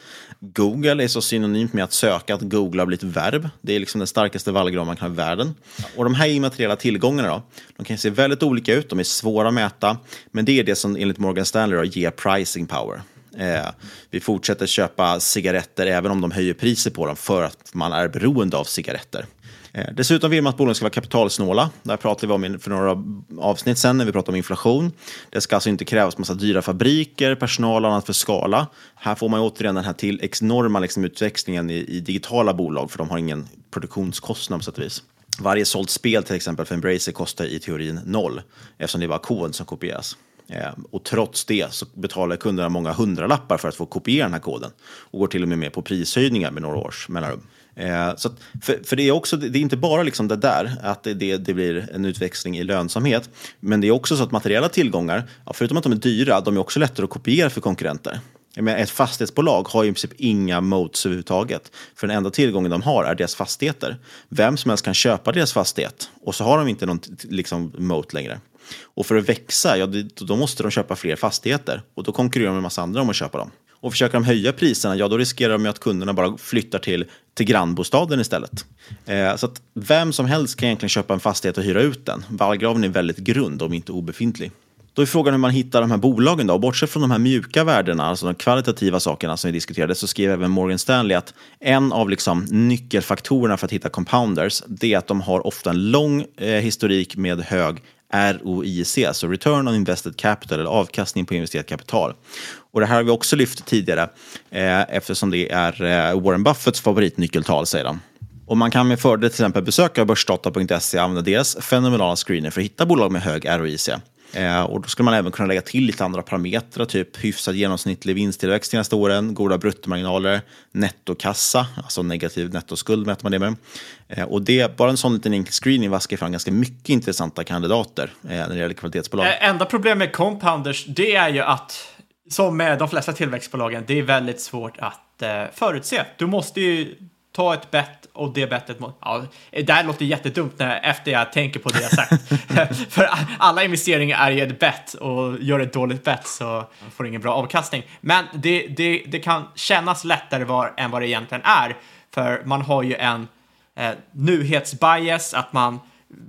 Google är så synonymt med att söka att Google har blivit verb. Det är liksom den starkaste vallgrav man kan ha i världen. Och de här immateriella tillgångarna då, de kan se väldigt olika ut, de är svåra att mäta, men det är det som enligt Morgan Stanley då, ger pricing power. Eh, vi fortsätter köpa cigaretter även om de höjer priset på dem för att man är beroende av cigaretter. Eh, dessutom vill man att bolagen ska vara kapitalsnåla. Där pratade vi om för några avsnitt sen när vi pratade om inflation. Det ska alltså inte krävas massa dyra fabriker, personal och annat för skala. Här får man ju återigen den här till enorma liksom utväxlingen i, i digitala bolag för de har ingen produktionskostnad på sätt och vis. Varje sålt spel till exempel för Embracer kostar i teorin noll eftersom det är bara kod som kopieras. Eh, och trots det så betalar kunderna många hundralappar för att få kopiera den här koden och går till och med med på prishöjningar med några års mellanrum. Eh, så att, för, för det är också, det är inte bara liksom det där, att det, det, det blir en utväxling i lönsamhet, men det är också så att materiella tillgångar, ja, förutom att de är dyra, de är också lättare att kopiera för konkurrenter. Jag menar, ett fastighetsbolag har ju i princip inga moats överhuvudtaget. För den enda tillgången de har är deras fastigheter. Vem som helst kan köpa deras fastighet och så har de inte någon liksom, moat längre. Och för att växa, ja, det, då måste de köpa fler fastigheter och då konkurrerar de med en massa andra om att köpa dem. Och försöker de höja priserna, ja då riskerar de ju att kunderna bara flyttar till, till grannbostaden istället. Eh, så att vem som helst kan egentligen köpa en fastighet och hyra ut den. Vallgraven är väldigt grund, om inte obefintlig. Då är frågan hur man hittar de här bolagen då. Och bortsett från de här mjuka värdena, alltså de kvalitativa sakerna som vi diskuterade, så skrev även Morgan Stanley att en av liksom nyckelfaktorerna för att hitta compounders, det är att de har ofta en lång eh, historik med hög ROIC, alltså Return on Invested Capital, eller avkastning på investerat kapital. Och det här har vi också lyft tidigare eh, eftersom det är eh, Warren Buffetts favoritnyckeltal, säger han. Och man kan med fördel till exempel besöka börsdata.se och använda deras fenomenala screener för att hitta bolag med hög ROIC. Eh, och då skulle man även kunna lägga till lite andra parametrar, typ hyfsad genomsnittlig vinsttillväxt de senaste åren, goda bruttomarginaler, nettokassa, alltså negativ nettoskuld mäter man det med. Eh, och det, bara en sån liten enkel screening vaskar fram ganska mycket intressanta kandidater eh, när det gäller kvalitetsbolag. Eh, enda problemet med compounders, det är ju att som med de flesta tillväxtbolagen, det är väldigt svårt att eh, förutse. Du måste ju ta ett bett och det bettet mot... Ja, det här låter jättedumt när, efter jag tänker på det jag sagt. <laughs> <laughs> För alla investeringar är ju ett bett och gör ett dåligt bett så får du ingen bra avkastning. Men det, det, det kan kännas lättare var, än vad det egentligen är. För man har ju en eh, nuhetsbias, att man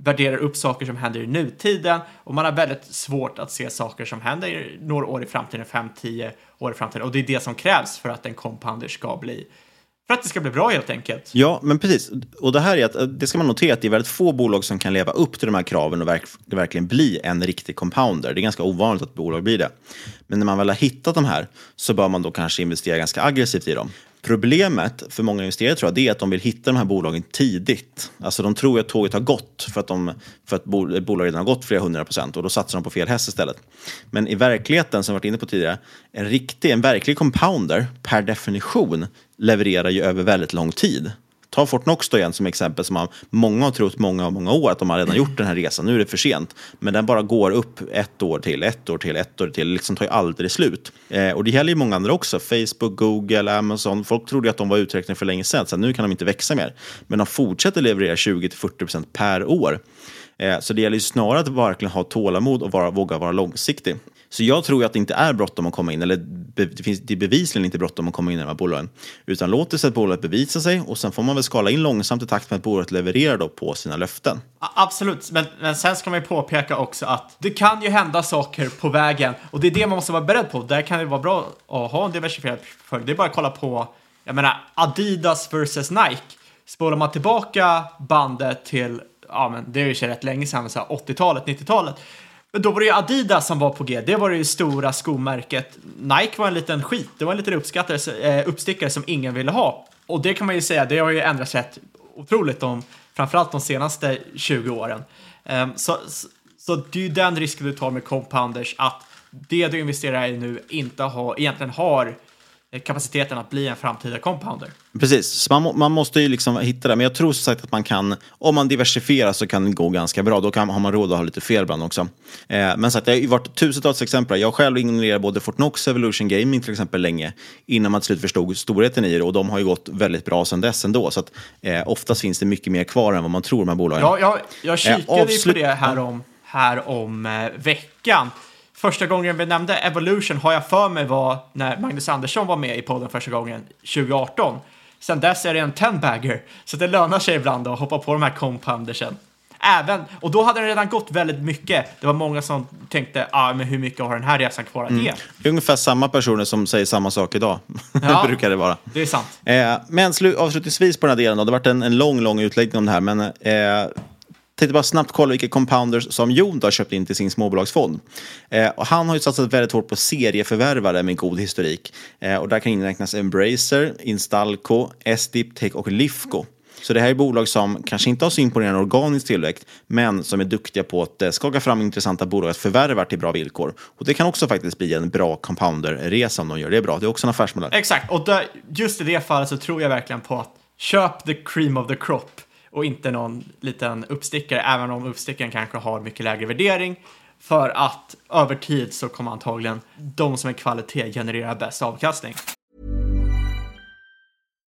värderar upp saker som händer i nutiden och man har väldigt svårt att se saker som händer några år i framtiden, 5-10 år i framtiden. Och det är det som krävs för att en compounder ska bli för att det ska bli bra helt enkelt. Ja, men precis. Och det här är att det ska man notera att det är väldigt få bolag som kan leva upp till de här kraven och verk, verkligen bli en riktig compounder. Det är ganska ovanligt att bolag blir det. Men när man väl har hittat de här så bör man då kanske investera ganska aggressivt i dem. Problemet för många investerare tror jag det är att de vill hitta de här bolagen tidigt. Alltså de tror att tåget har gått för att, de, för att bolaget redan har gått flera hundra procent och då satsar de på fel häst istället. Men i verkligheten, som vi varit inne på tidigare, en riktig, en verklig compounder per definition levererar ju över väldigt lång tid. Ta Fortnox då igen som exempel som många har trott många, många år att de har redan gjort den här resan. Nu är det för sent. Men den bara går upp ett år till, ett år till, ett år till. liksom tar ju aldrig slut. Eh, och det gäller ju många andra också. Facebook, Google, Amazon. Folk trodde ju att de var uträknade för länge sedan. Så nu kan de inte växa mer. Men de fortsätter leverera 20-40% per år. Eh, så det gäller ju snarare att verkligen ha tålamod och vara, våga vara långsiktig. Så jag tror att det inte är bråttom att komma in, eller det, finns, det är bevisligen inte bråttom att komma in i de här bolagen. Utan låt det sig att bolaget bevisa sig och sen får man väl skala in långsamt i takt med att bolaget levererar då på sina löften. Absolut, men, men sen ska man ju påpeka också att det kan ju hända saker på vägen och det är det man måste vara beredd på. Där kan det vara bra att ha en diversifierad portfölj. Det är bara att kolla på, jag menar, Adidas versus Nike. Spolar man tillbaka bandet till, ja men det är ju rätt länge sedan, 80-talet, 90-talet då var det ju Adidas som var på G. Det var det ju stora skomärket. Nike var en liten skit. Det var en liten uppskattare, eh, uppstickare som ingen ville ha. Och det kan man ju säga, det har ju ändrats rätt otroligt om framförallt de senaste 20 åren. Ehm, så, så, så, det är ju den risken du tar med compounders, att det du investerar i nu inte har, egentligen har kapaciteten att bli en framtida compounder. Precis, så man, man måste ju liksom hitta det. Men jag tror som sagt att man kan, om man diversifierar så kan det gå ganska bra. Då kan, har man råd att ha lite fel ibland också. Eh, men så att det har ju varit tusentals exempel. Jag själv ignorerade både Fortnox och Evolution Gaming till exempel länge innan man till slut förstod storheten i det. Och de har ju gått väldigt bra sedan dess ändå. Så att eh, oftast finns det mycket mer kvar än vad man tror med bolagen. Ja, jag, jag kikade eh, avslut... på det här om, här om eh, veckan första gången vi nämnde Evolution har jag för mig var när Magnus Andersson var med i podden första gången 2018. Sen dess är det en 10-bagger, så det lönar sig ibland att hoppa på de här compoundersen. Även, och då hade den redan gått väldigt mycket. Det var många som tänkte, ah, men hur mycket har den här resan kvar att ge? Mm. Det är ungefär samma personer som säger samma sak idag. <laughs> Ja, brukar det vara. Det är sant. Eh, men avslutningsvis på den här delen, då, det har varit en, en lång, lång utläggning om det här, men eh, tänkte bara snabbt kolla vilka compounders som Jon har köpt in till sin småbolagsfond. Eh, och han har ju satsat väldigt hårt på serieförvärvare med god historik. Eh, och där kan inräknas Embracer, Instalco, S-Diptech och Lifco. Så det här är bolag som kanske inte har så imponerande organisk tillväxt, men som är duktiga på att eh, skaka fram intressanta bolag att förvärva till bra villkor. Och det kan också faktiskt bli en bra compounder-resa om de gör det bra. Det är också en affärsmodell. Exakt, och där, just i det fallet så tror jag verkligen på att köp the cream of the crop och inte någon liten uppstickare, även om uppstickaren kanske har mycket lägre värdering. För att över tid så kommer antagligen de som är kvalitet generera bäst avkastning.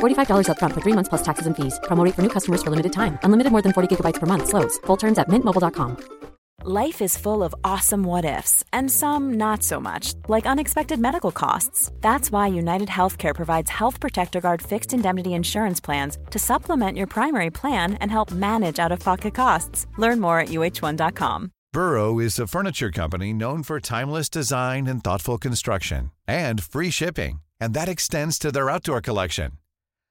slash $45 upfront for three months plus taxes and fees. Promo rate for new customers for limited time. Unlimited more than 40 gigabytes per month. Slows. Full terms at mintmobile.com. Life is full of awesome what ifs, and some not so much, like unexpected medical costs. That's why United Healthcare provides Health Protector Guard fixed indemnity insurance plans to supplement your primary plan and help manage out of pocket costs. Learn more at uh1.com. Burrow is a furniture company known for timeless design and thoughtful construction and free shipping, and that extends to their outdoor collection.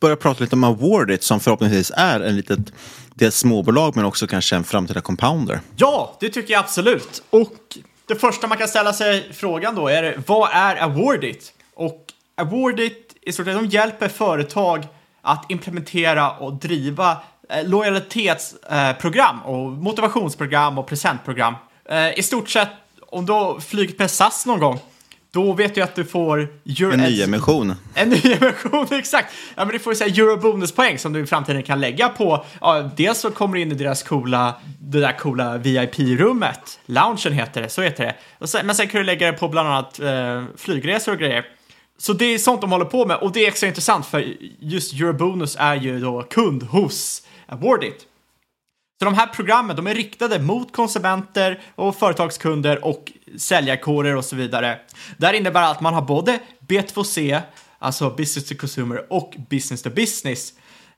börja prata lite om Awardit som förhoppningsvis är en litet dels småbolag men också kanske en framtida compounder. Ja, det tycker jag absolut. Och det första man kan ställa sig frågan då är vad är Awardit? Och Awardit i stort sett de hjälper företag att implementera och driva eh, lojalitetsprogram eh, och motivationsprogram och presentprogram. Eh, I stort sett om du har flugit med SAS någon gång då vet du att du får... Euro en nyemission. En nyemission, <laughs> exakt. Ja, men du får ju säga eurobonuspoäng som du i framtiden kan lägga på. Ja, dels så kommer du in i deras coola, det där coola VIP-rummet. Loungen heter det, så heter det. Sen, men sen kan du lägga det på bland annat eh, flygresor och grejer. Så det är sånt de håller på med och det är extra intressant för just Eurobonus är ju då kund hos Awardit. Så de här programmen de är riktade mot konsumenter och företagskunder och säljarkårer och så vidare. Det här innebär att man har både B2C, alltså business to consumer, och business to business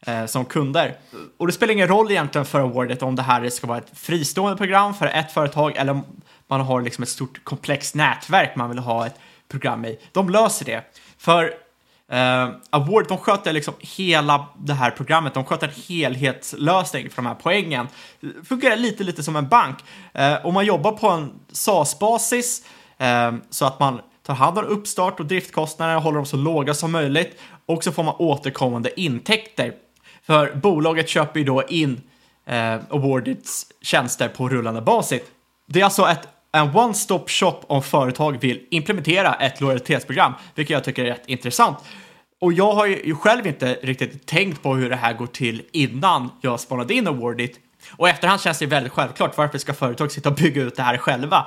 eh, som kunder. Och det spelar ingen roll egentligen för Awardet om det här ska vara ett fristående program för ett företag eller om man har liksom ett stort komplext nätverk man vill ha ett program i. De löser det. För Uh, Award, de sköter liksom hela det här programmet, de sköter en helhetslösning för de här poängen. Det fungerar lite, lite som en bank. Uh, och man jobbar på en SAS-basis uh, eh, så att man tar hand om uppstart och driftkostnader och håller dem så låga som möjligt. Och så får man återkommande intäkter. För bolaget köper ju då in uh, Awardits tjänster på rullande basis. Det är alltså ett en one-stop shop om företag vill implementera ett lojalitetsprogram, vilket jag tycker är rätt intressant. Och jag har ju själv inte riktigt tänkt på hur det här går till innan jag spanade in Awardit. Och efterhand känns det väldigt självklart. Varför ska företag sitta och bygga ut det här själva?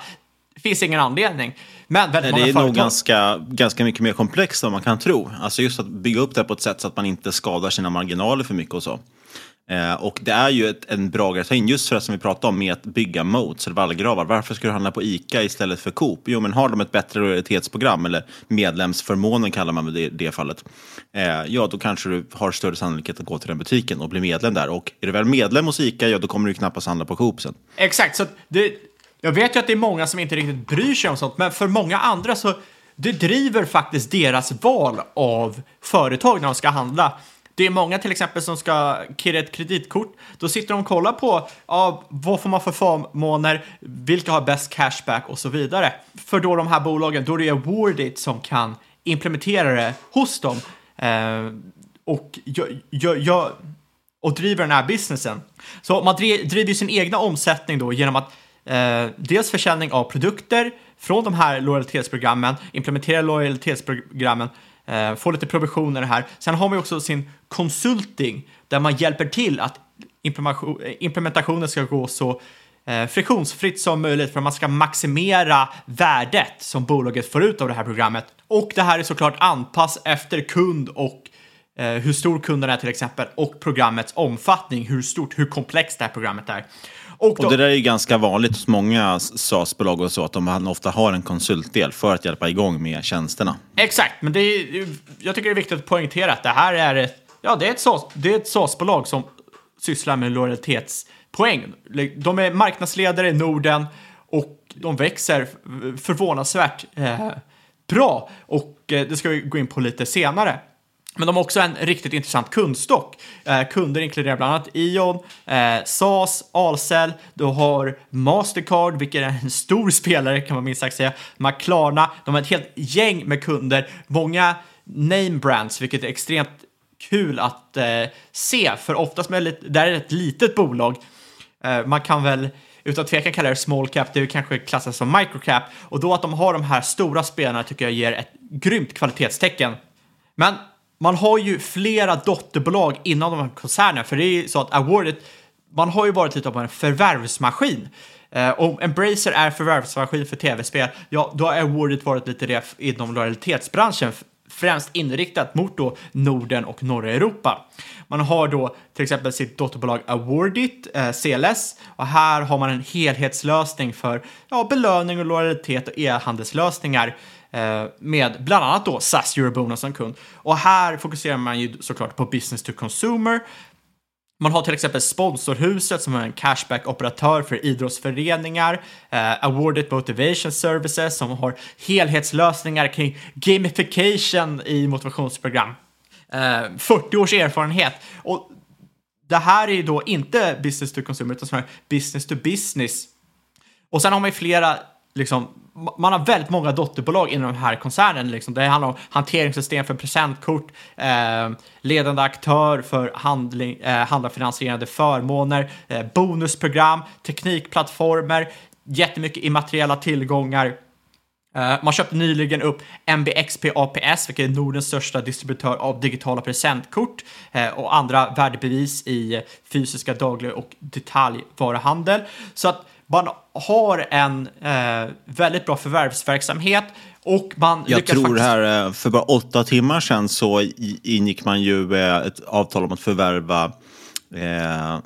Det finns ingen anledning. Men väldigt Nej, det är företag... nog ganska, ganska mycket mer komplext än man kan tro. Alltså just att bygga upp det på ett sätt så att man inte skadar sina marginaler för mycket och så. Eh, och det är ju ett, en bra grej att ta in, just för det som vi pratade om med att bygga moats eller vallgravar. Varför ska du handla på ICA istället för Coop? Jo, men har de ett bättre lojalitetsprogram, eller medlemsförmånen kallar man det i det fallet, eh, ja, då kanske du har större sannolikhet att gå till den butiken och bli medlem där. Och är du väl medlem hos ICA, ja, då kommer du knappast handla på Coop sen. Exakt, så det, jag vet ju att det är många som inte riktigt bryr sig om sånt, men för många andra så det driver faktiskt deras val av företag när de ska handla. Det är många till exempel som ska kirra ett kreditkort. Då sitter de och kollar på ja, vad får man för förmåner, vilka har bäst cashback och så vidare. För då de här bolagen, då är det Awardit som kan implementera det hos dem eh, och, jag, jag, jag, och driver den här businessen. Så man driver sin egna omsättning då genom att eh, dels försäljning av produkter från de här lojalitetsprogrammen, implementera lojalitetsprogrammen eh, få lite provisioner här. Sen har man ju också sin consulting där man hjälper till att implementationen ska gå så eh, friktionsfritt som möjligt för att man ska maximera värdet som bolaget får ut av det här programmet. Och det här är såklart anpass efter kund och eh, hur stor kunden är till exempel och programmets omfattning, hur stort, hur komplext det här programmet är. Och, och det där är ju ganska vanligt hos många SaaS-bolag och så, att de ofta har en konsultdel för att hjälpa igång med tjänsterna. Exakt, men det är, jag tycker det är viktigt att poängtera att det här är ett, ja, det är ett, SaaS, det är ett SaaS-bolag som sysslar med lojalitetspoäng. De är marknadsledare i Norden och de växer förvånansvärt eh, bra och eh, det ska vi gå in på lite senare. Men de har också en riktigt intressant kundstock. Eh, kunder inkluderar bland annat Ion, eh, SAS, Ahlsell, du har Mastercard, vilket är en stor <laughs> spelare kan man minst sagt säga, Klarna, de har ett helt gäng med kunder, många name brands, vilket är extremt kul att eh, se, för oftast med lite, där är det ett litet bolag. Eh, man kan väl utan tvekan kalla det small cap, det är kanske klassas som microcap och då att de har de här stora spelarna tycker jag ger ett grymt kvalitetstecken. Men man har ju flera dotterbolag inom de här koncernerna, för det är ju så att Awardit, man har ju varit lite av en förvärvsmaskin. Eh, om Embracer är förvärvsmaskin för tv-spel, ja, då har Awardit varit lite det inom lojalitetsbranschen, främst inriktat mot då Norden och norra Europa. Man har då till exempel sitt dotterbolag Awardit, eh, CLS, och här har man en helhetslösning för ja, belöning och lojalitet och e-handelslösningar Eh, Eh, med bland annat då SAS Eurobonus som kund. Och här fokuserar man ju såklart på business to consumer. Man har till exempel Sponsorhuset som är en cashback-operatör för idrottsföreningar, eh, Awarded Motivation Services som har helhetslösningar kring gamification i motivationsprogram. Eh, 40 års erfarenhet. Och det här är ju då inte business to consumer utan snarare business to business. Och sen har man ju flera liksom, man har väldigt många dotterbolag inom den här koncernen. Liksom. Det handlar om hanteringssystem för presentkort, eh, ledande aktör för handling, eh, handlarfinansierade förmåner, eh, bonusprogram, teknikplattformar, jättemycket immateriella tillgångar. Eh, man köpte nyligen upp MBXP APS, vilket är Nordens största distributör av digitala presentkort eh, och andra värdebevis i fysiska daglig och detaljvaruhandel. Så att man har en eh, väldigt bra förvärvsverksamhet och man Jag tror faktiskt... här, eh, för bara åtta timmar sedan så ingick man ju eh, ett avtal om att förvärva eh,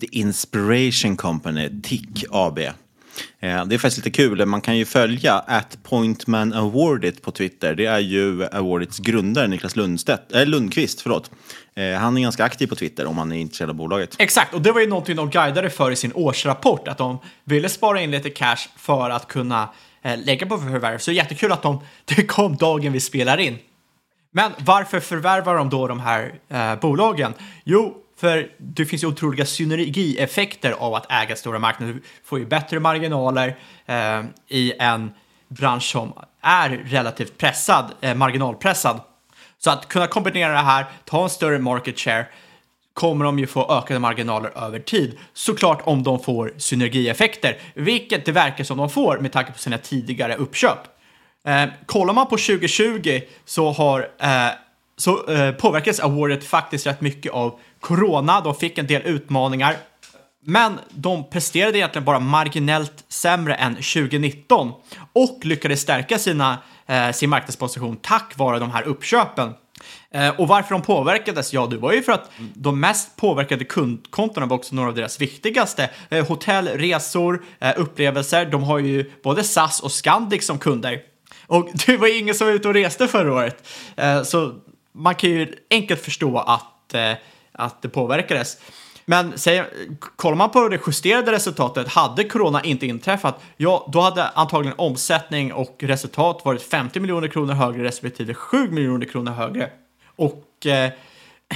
The Inspiration Company, TIC AB. Eh, det är faktiskt lite kul, man kan ju följa at Pointman Awardit på Twitter. Det är ju Awardits grundare Niklas Lundstedt, äh, Lundqvist. Förlåt. Eh, han är ganska aktiv på Twitter om man är intresserad av bolaget. Exakt, och det var ju någonting de guidade för i sin årsrapport, att de ville spara in lite cash för att kunna eh, lägga på förvärv. Så jättekul att de, <laughs> det kom dagen vi spelar in. Men varför förvärvar de då de här eh, bolagen? Jo, för det finns ju otroliga synergieffekter av att äga stora marknader. Du får ju bättre marginaler eh, i en bransch som är relativt pressad, eh, marginalpressad. Så att kunna kombinera det här, ta en större market share, kommer de ju få ökade marginaler över tid. Såklart om de får synergieffekter, vilket det verkar som de får med tanke på sina tidigare uppköp. Eh, kollar man på 2020 så har eh, så eh, påverkas awardet faktiskt rätt mycket av corona. De fick en del utmaningar, men de presterade egentligen bara marginellt sämre än 2019 och lyckades stärka sina, eh, sin marknadsposition tack vare de här uppköpen. Eh, och varför de påverkades? Ja, det var ju för att de mest påverkade kundkontona var också några av deras viktigaste. Eh, hotell, resor, eh, upplevelser. De har ju både SAS och Scandic som kunder. Och <laughs> det var ingen som var ute och reste förra året. Eh, så man kan ju enkelt förstå att, eh, att det påverkades. Men säg, kollar man på det justerade resultatet, hade corona inte inträffat, ja, då hade antagligen omsättning och resultat varit 50 miljoner kronor högre respektive 7 miljoner kronor högre. Och eh,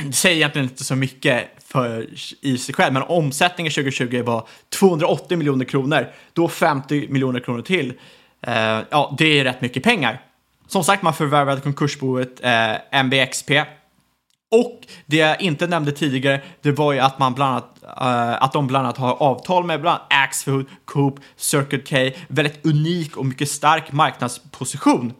det säger egentligen inte så mycket för, i sig själv, men omsättningen 2020 var 280 miljoner kronor, då 50 miljoner kronor till. Eh, ja, det är rätt mycket pengar. Som sagt, man förvärvade konkursboet eh, MBXP. Och det jag inte nämnde tidigare, det var ju att man bland annat, uh, att de bland annat har avtal med bland annat Axfood, Coop, Circle K, väldigt unik och mycket stark marknadsposition.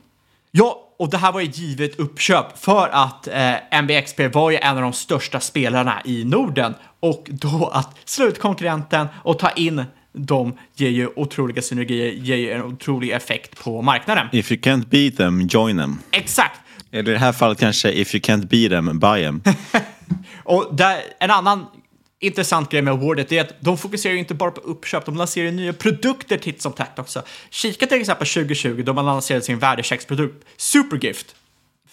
Ja, och det här var ju givet uppköp för att eh, MBXP var ju en av de största spelarna i Norden och då att slutkonkurrenten och ta in de ger ju otroliga synergier, ger ju en otrolig effekt på marknaden. If you can't beat them, join them. Exakt! Eller i det här fallet kanske if you can't beat them, buy them. <laughs> Och där, en annan intressant grej med awardet är att de fokuserar inte bara på uppköp, de lanserar nya produkter titt som tätt också. Kika till exempel 2020 då man lanserade sin värdechecksprodukt Supergift.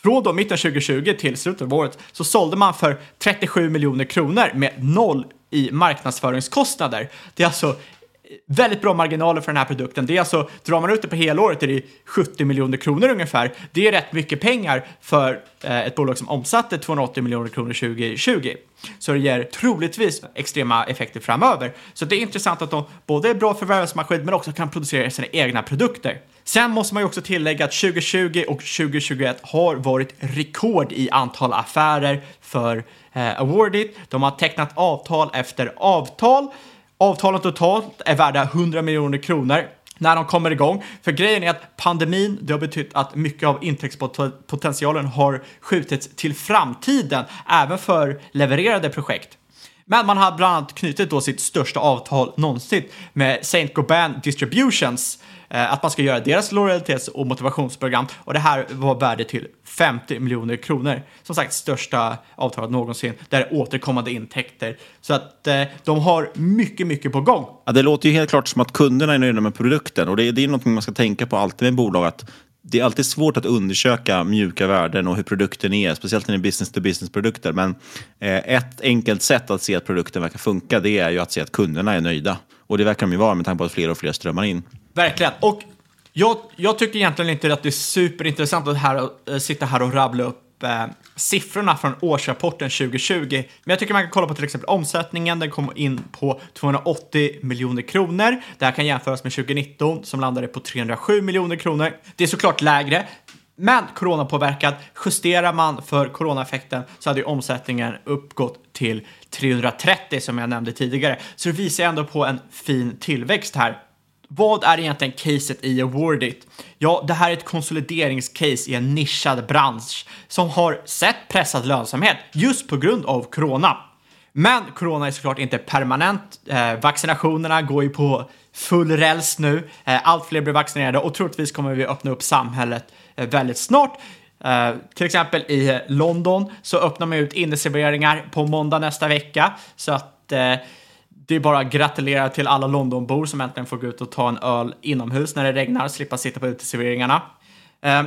Från då mitten 2020 till slutet av året så sålde man för 37 miljoner kronor med noll i marknadsföringskostnader. Det är alltså väldigt bra marginaler för den här produkten. Det är alltså, drar man ut det på helåret är det 70 miljoner kronor ungefär. Det är rätt mycket pengar för eh, ett bolag som omsatte 280 miljoner kronor 2020. Så det ger troligtvis extrema effekter framöver. Så det är intressant att de både är bra förvärvsmaskin men också kan producera sina egna produkter. Sen måste man ju också tillägga att 2020 och 2021 har varit rekord i antal affärer för eh, Awardit. De har tecknat avtal efter avtal. Avtalen totalt är värda 100 miljoner kronor när de kommer igång. För grejen är att pandemin, det har betytt att mycket av intäktspotentialen har skjutits till framtiden, även för levererade projekt. Men man har bland annat knutit då sitt största avtal någonsin med Saint Gobain Distributions Eh, Eh, att man ska göra deras lojalitets och motivationsprogram och det här var värde till 50 miljoner kronor. Som sagt, största avtalet någonsin. Där är återkommande intäkter. Så att eh, de har mycket, mycket på gång. Ja, det låter ju helt klart som att kunderna är nöjda med produkten och det, det är något man ska tänka på alltid med bolag. Att det är alltid svårt att undersöka mjuka värden och hur produkten är, speciellt när det är business-to-business-produkter. Men eh, ett enkelt sätt att se att produkten verkar funka, det är ju att se att kunderna är nöjda. Och det verkar de ju vara med tanke på att fler och fler strömmar in. Verkligen. Och jag, jag tycker egentligen inte att det är superintressant att här, äh, sitta här och rabbla upp äh, siffrorna från årsrapporten 2020. Men jag tycker man kan kolla på till exempel omsättningen. Den kom in på 280 miljoner kronor. Det här kan jämföras med 2019 som landade på 307 miljoner kronor. Det är såklart lägre. Men coronapåverkad, justerar man för coronaeffekten så hade ju omsättningen uppgått till 330 som jag nämnde tidigare. Så det visar ändå på en fin tillväxt här. Vad är egentligen caset i Awardit? Ja, det här är ett konsolideringscase i en nischad bransch som har sett pressad lönsamhet just på grund av corona. Men corona är såklart inte permanent. Eh, vaccinationerna går ju på full räls nu. Eh, allt fler blir vaccinerade och troligtvis kommer vi öppna upp samhället eh, Eh, väldigt snart. Uh, till exempel i London så öppnar man ut inneserveringar på måndag nästa vecka så att uh, det är bara att gratulera till alla Londonbor som äntligen får gå ut och ta en öl inomhus när det regnar, slippa sitta på uteserveringarna. Uh,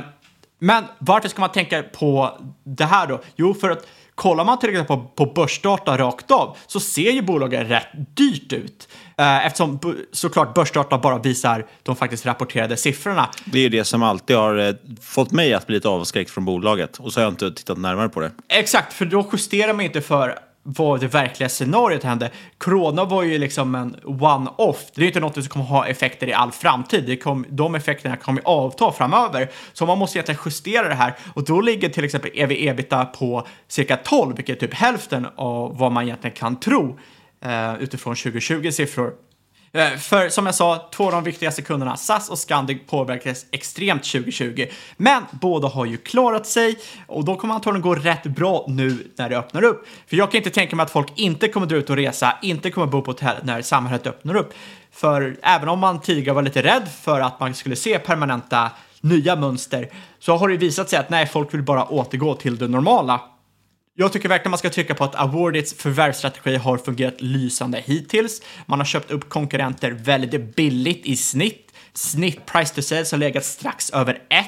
men varför ska man tänka på det här då? Jo, för att kollar man till exempel på, på börsdata rakt av så ser ju bolagen rätt dyrt ut. Eh, eftersom såklart börsdata bara visar de faktiskt rapporterade siffrorna. Det är det som alltid har eh, fått mig att bli lite avskräckt från bolaget och så har jag inte tittat närmare på det. Exakt, för då justerar man inte för vad det verkliga scenariot hände. Corona var ju liksom en one-off. Det är inte något som kommer ha effekter i all framtid. Det kom, de effekterna kommer avta framöver. Så man måste egentligen justera det här och då ligger till exempel ev-ebita på cirka 12, vilket är typ hälften av vad man egentligen kan tro eh, utifrån 2020 siffror. Eh, för som jag sa, två av de viktigaste kunderna, SAS och Scandic, påverkades extremt 2020. Men båda har ju klarat sig och då kommer antagligen gå rätt bra nu när det öppnar upp. För jag kan inte tänka mig att folk inte kommer dra ut och resa, inte kommer bo på hotell när samhället öppnar upp. För även om man tidigare var lite rädd för att man skulle se permanenta nya mönster så har det visat sig att nej, folk vill bara återgå till det normala. Jag tycker verkligen man ska trycka på att Awardits förvärvsstrategi har fungerat lysande hittills. Man har köpt upp konkurrenter väldigt billigt i snitt. Snitt price to sales har legat strax över 1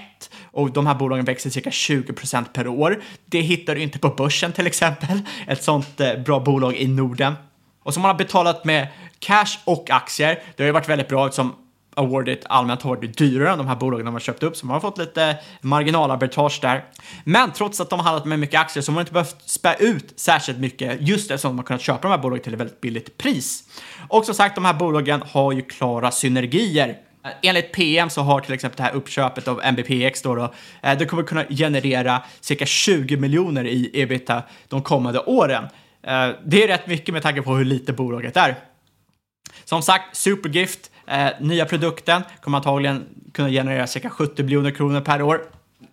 och de här bolagen växer cirka 20% per år. Det hittar du inte på börsen till exempel, ett sånt eh, bra bolag i Norden. Och som man har betalat med cash och aktier. Det har ju varit väldigt bra eftersom Awardit allmänt har varit dyrare än de här bolagen de har köpt upp, så man har fått lite marginalarbitrage där. Men trots att de har handlat med mycket aktier så har man inte behövt spä ut särskilt mycket just eftersom de har kunnat köpa de här bolagen till ett väldigt billigt pris. Och som sagt, de här bolagen har ju klara synergier. Eh, enligt PM så har till exempel det här uppköpet av MBPX då, då eh, det kommer kunna generera cirka 20 miljoner i ebita de kommande åren. Eh, det är rätt mycket med tanke på hur lite bolaget är. Som sagt, Supergift Eh, nya produkten kommer antagligen kunna generera cirka 70 miljoner kronor per år.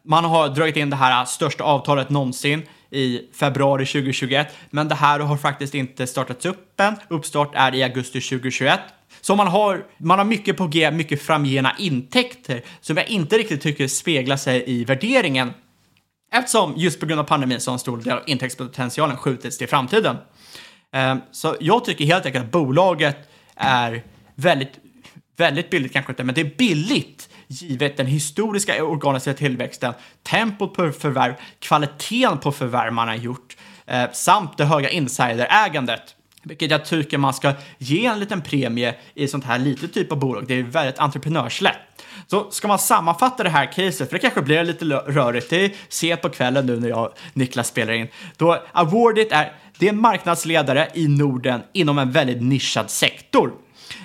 Man har dragit in det här största avtalet någonsin i februari 2021, men det här har faktiskt inte startats upp än. Uppstart är i augusti 2021. Så man har, man har mycket på G, mycket framgena intäkter som jag inte riktigt tycker speglar sig i värderingen. Eftersom just på grund av pandemin så har en stor del av intäktspotentialen skjutits till framtiden. Eh, så jag tycker helt enkelt att bolaget är väldigt, väldigt billigt kanske inte, men det är billigt givet den historiska organiska tillväxten, tempot på förvärv, kvaliteten på förvärv man har gjort eh, samt det höga insiderägandet. Vilket jag tycker man ska ge en liten premie i sånt här litet typ av bolag. Det är väldigt entreprenörslätt. Så ska man sammanfatta det här caset, för det kanske blir lite rörigt, det är sent på kvällen nu när jag och Niklas spelar in. Då Awardit är, det är en marknadsledare i Norden inom en väldigt nischad sektor.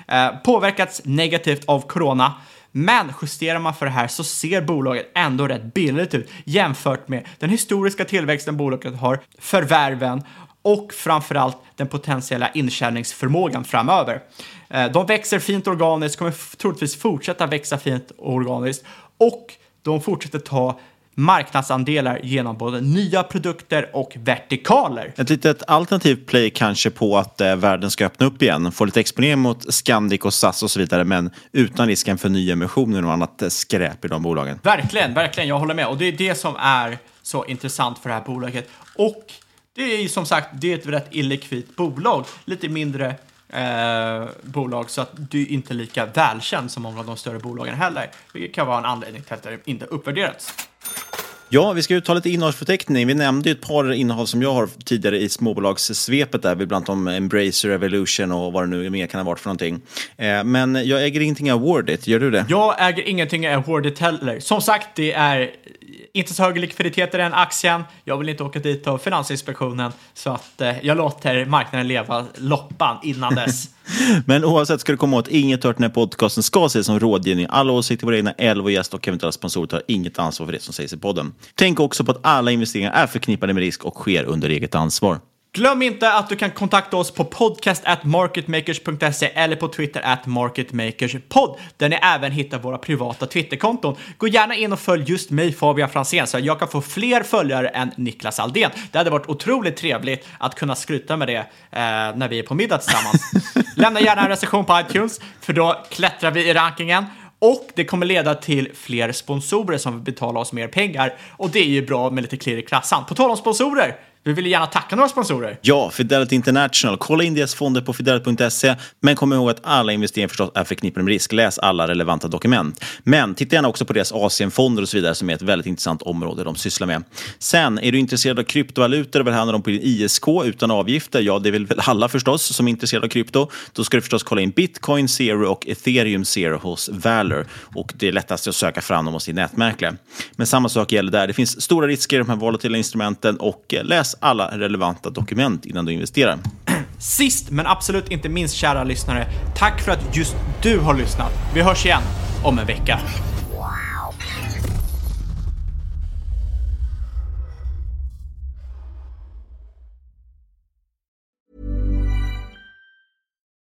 Eh, påverkats negativt av corona, men justerar man för det här så ser bolaget ändå rätt billigt ut jämfört med den historiska tillväxten bolaget har, förvärven och framförallt den potentiella intjäningsförmågan framöver. Eh, de växer fint organiskt, kommer troligtvis fortsätta växa fint organiskt och de fortsätter ta marknadsandelar genom både nya produkter och vertikaler. Ett litet alternativt play kanske på att eh, världen ska öppna upp igen. Få lite exponering mot Scandic och SAS och så vidare, men utan risken för nyemissioner och annat skräp i de bolagen. Verkligen, verkligen, jag håller med. Och det är det som är så intressant för det här bolaget. Och det är ju som sagt, det är ett rätt illikvitt bolag. Lite mindre eh, bolag så att det är inte lika välkänt som många av de större bolagen heller. Vilket kan vara en anledning till att det inte uppvärderats. Ja, vi ska ju ta lite innehållsförteckning. Vi nämnde ju ett par innehav som jag har tidigare i småbolagssvepet där, bland annat om Embracer, Evolution och vad det nu mer kan ha varit för någonting. Eh, men jag äger ingenting av Wordit, gör du det? Jag äger ingenting av Wordit heller. Som sagt, det är inte så hög likviditet i den aktien. Jag vill inte åka dit av Finansinspektionen så att eh, jag låter marknaden leva loppan innan dess. <laughs> Men oavsett ska du komma åt inget hört den här podcasten ska ses som rådgivning. Alla åsikter, våra egna elva gäst och eventuella sponsorer tar inget ansvar för det som sägs i podden. Tänk också på att alla investeringar är förknippade med risk och sker under eget ansvar. Glöm inte att du kan kontakta oss på podcast at marketmakers.se eller på Twitter at marketmakerspod där ni även hittar våra privata Twitterkonton. Gå gärna in och följ just mig Fabian Fransén så att jag kan få fler följare än Niklas Aldén. Det hade varit otroligt trevligt att kunna skryta med det eh, när vi är på middag tillsammans. <laughs> Lämna gärna en recension på iTunes för då klättrar vi i rankingen. Och det kommer leda till fler sponsorer som vill betala oss mer pengar. Och det är ju bra med lite klirr i klassan. På tal om sponsorer, vi vill gärna tacka några sponsorer. Ja, Fidelity International. Kolla in deras fonder på fidelity.se. Men kom ihåg att alla investeringar förstås är förknippade med risk. Läs alla relevanta dokument. Men titta gärna också på deras Asienfonder och så vidare som är ett väldigt intressant område de sysslar med. Sen, är du intresserad av kryptovalutor och vill handla dem på din ISK utan avgifter? Ja, det vill väl alla förstås som är intresserade av krypto. Då ska du förstås kolla in Bitcoin Zero och Ethereum Zero hos Valor. Och det är lättast att söka fram dem hos din nätmäklare. Men samma sak gäller där. Det finns stora risker i de här volatila instrumenten och eh, läs läs alla relevanta dokument innan du investerar. Sist men absolut inte minst kära lyssnare, tack för att just du har lyssnat. Vi hörs igen om en vecka.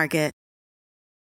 Market.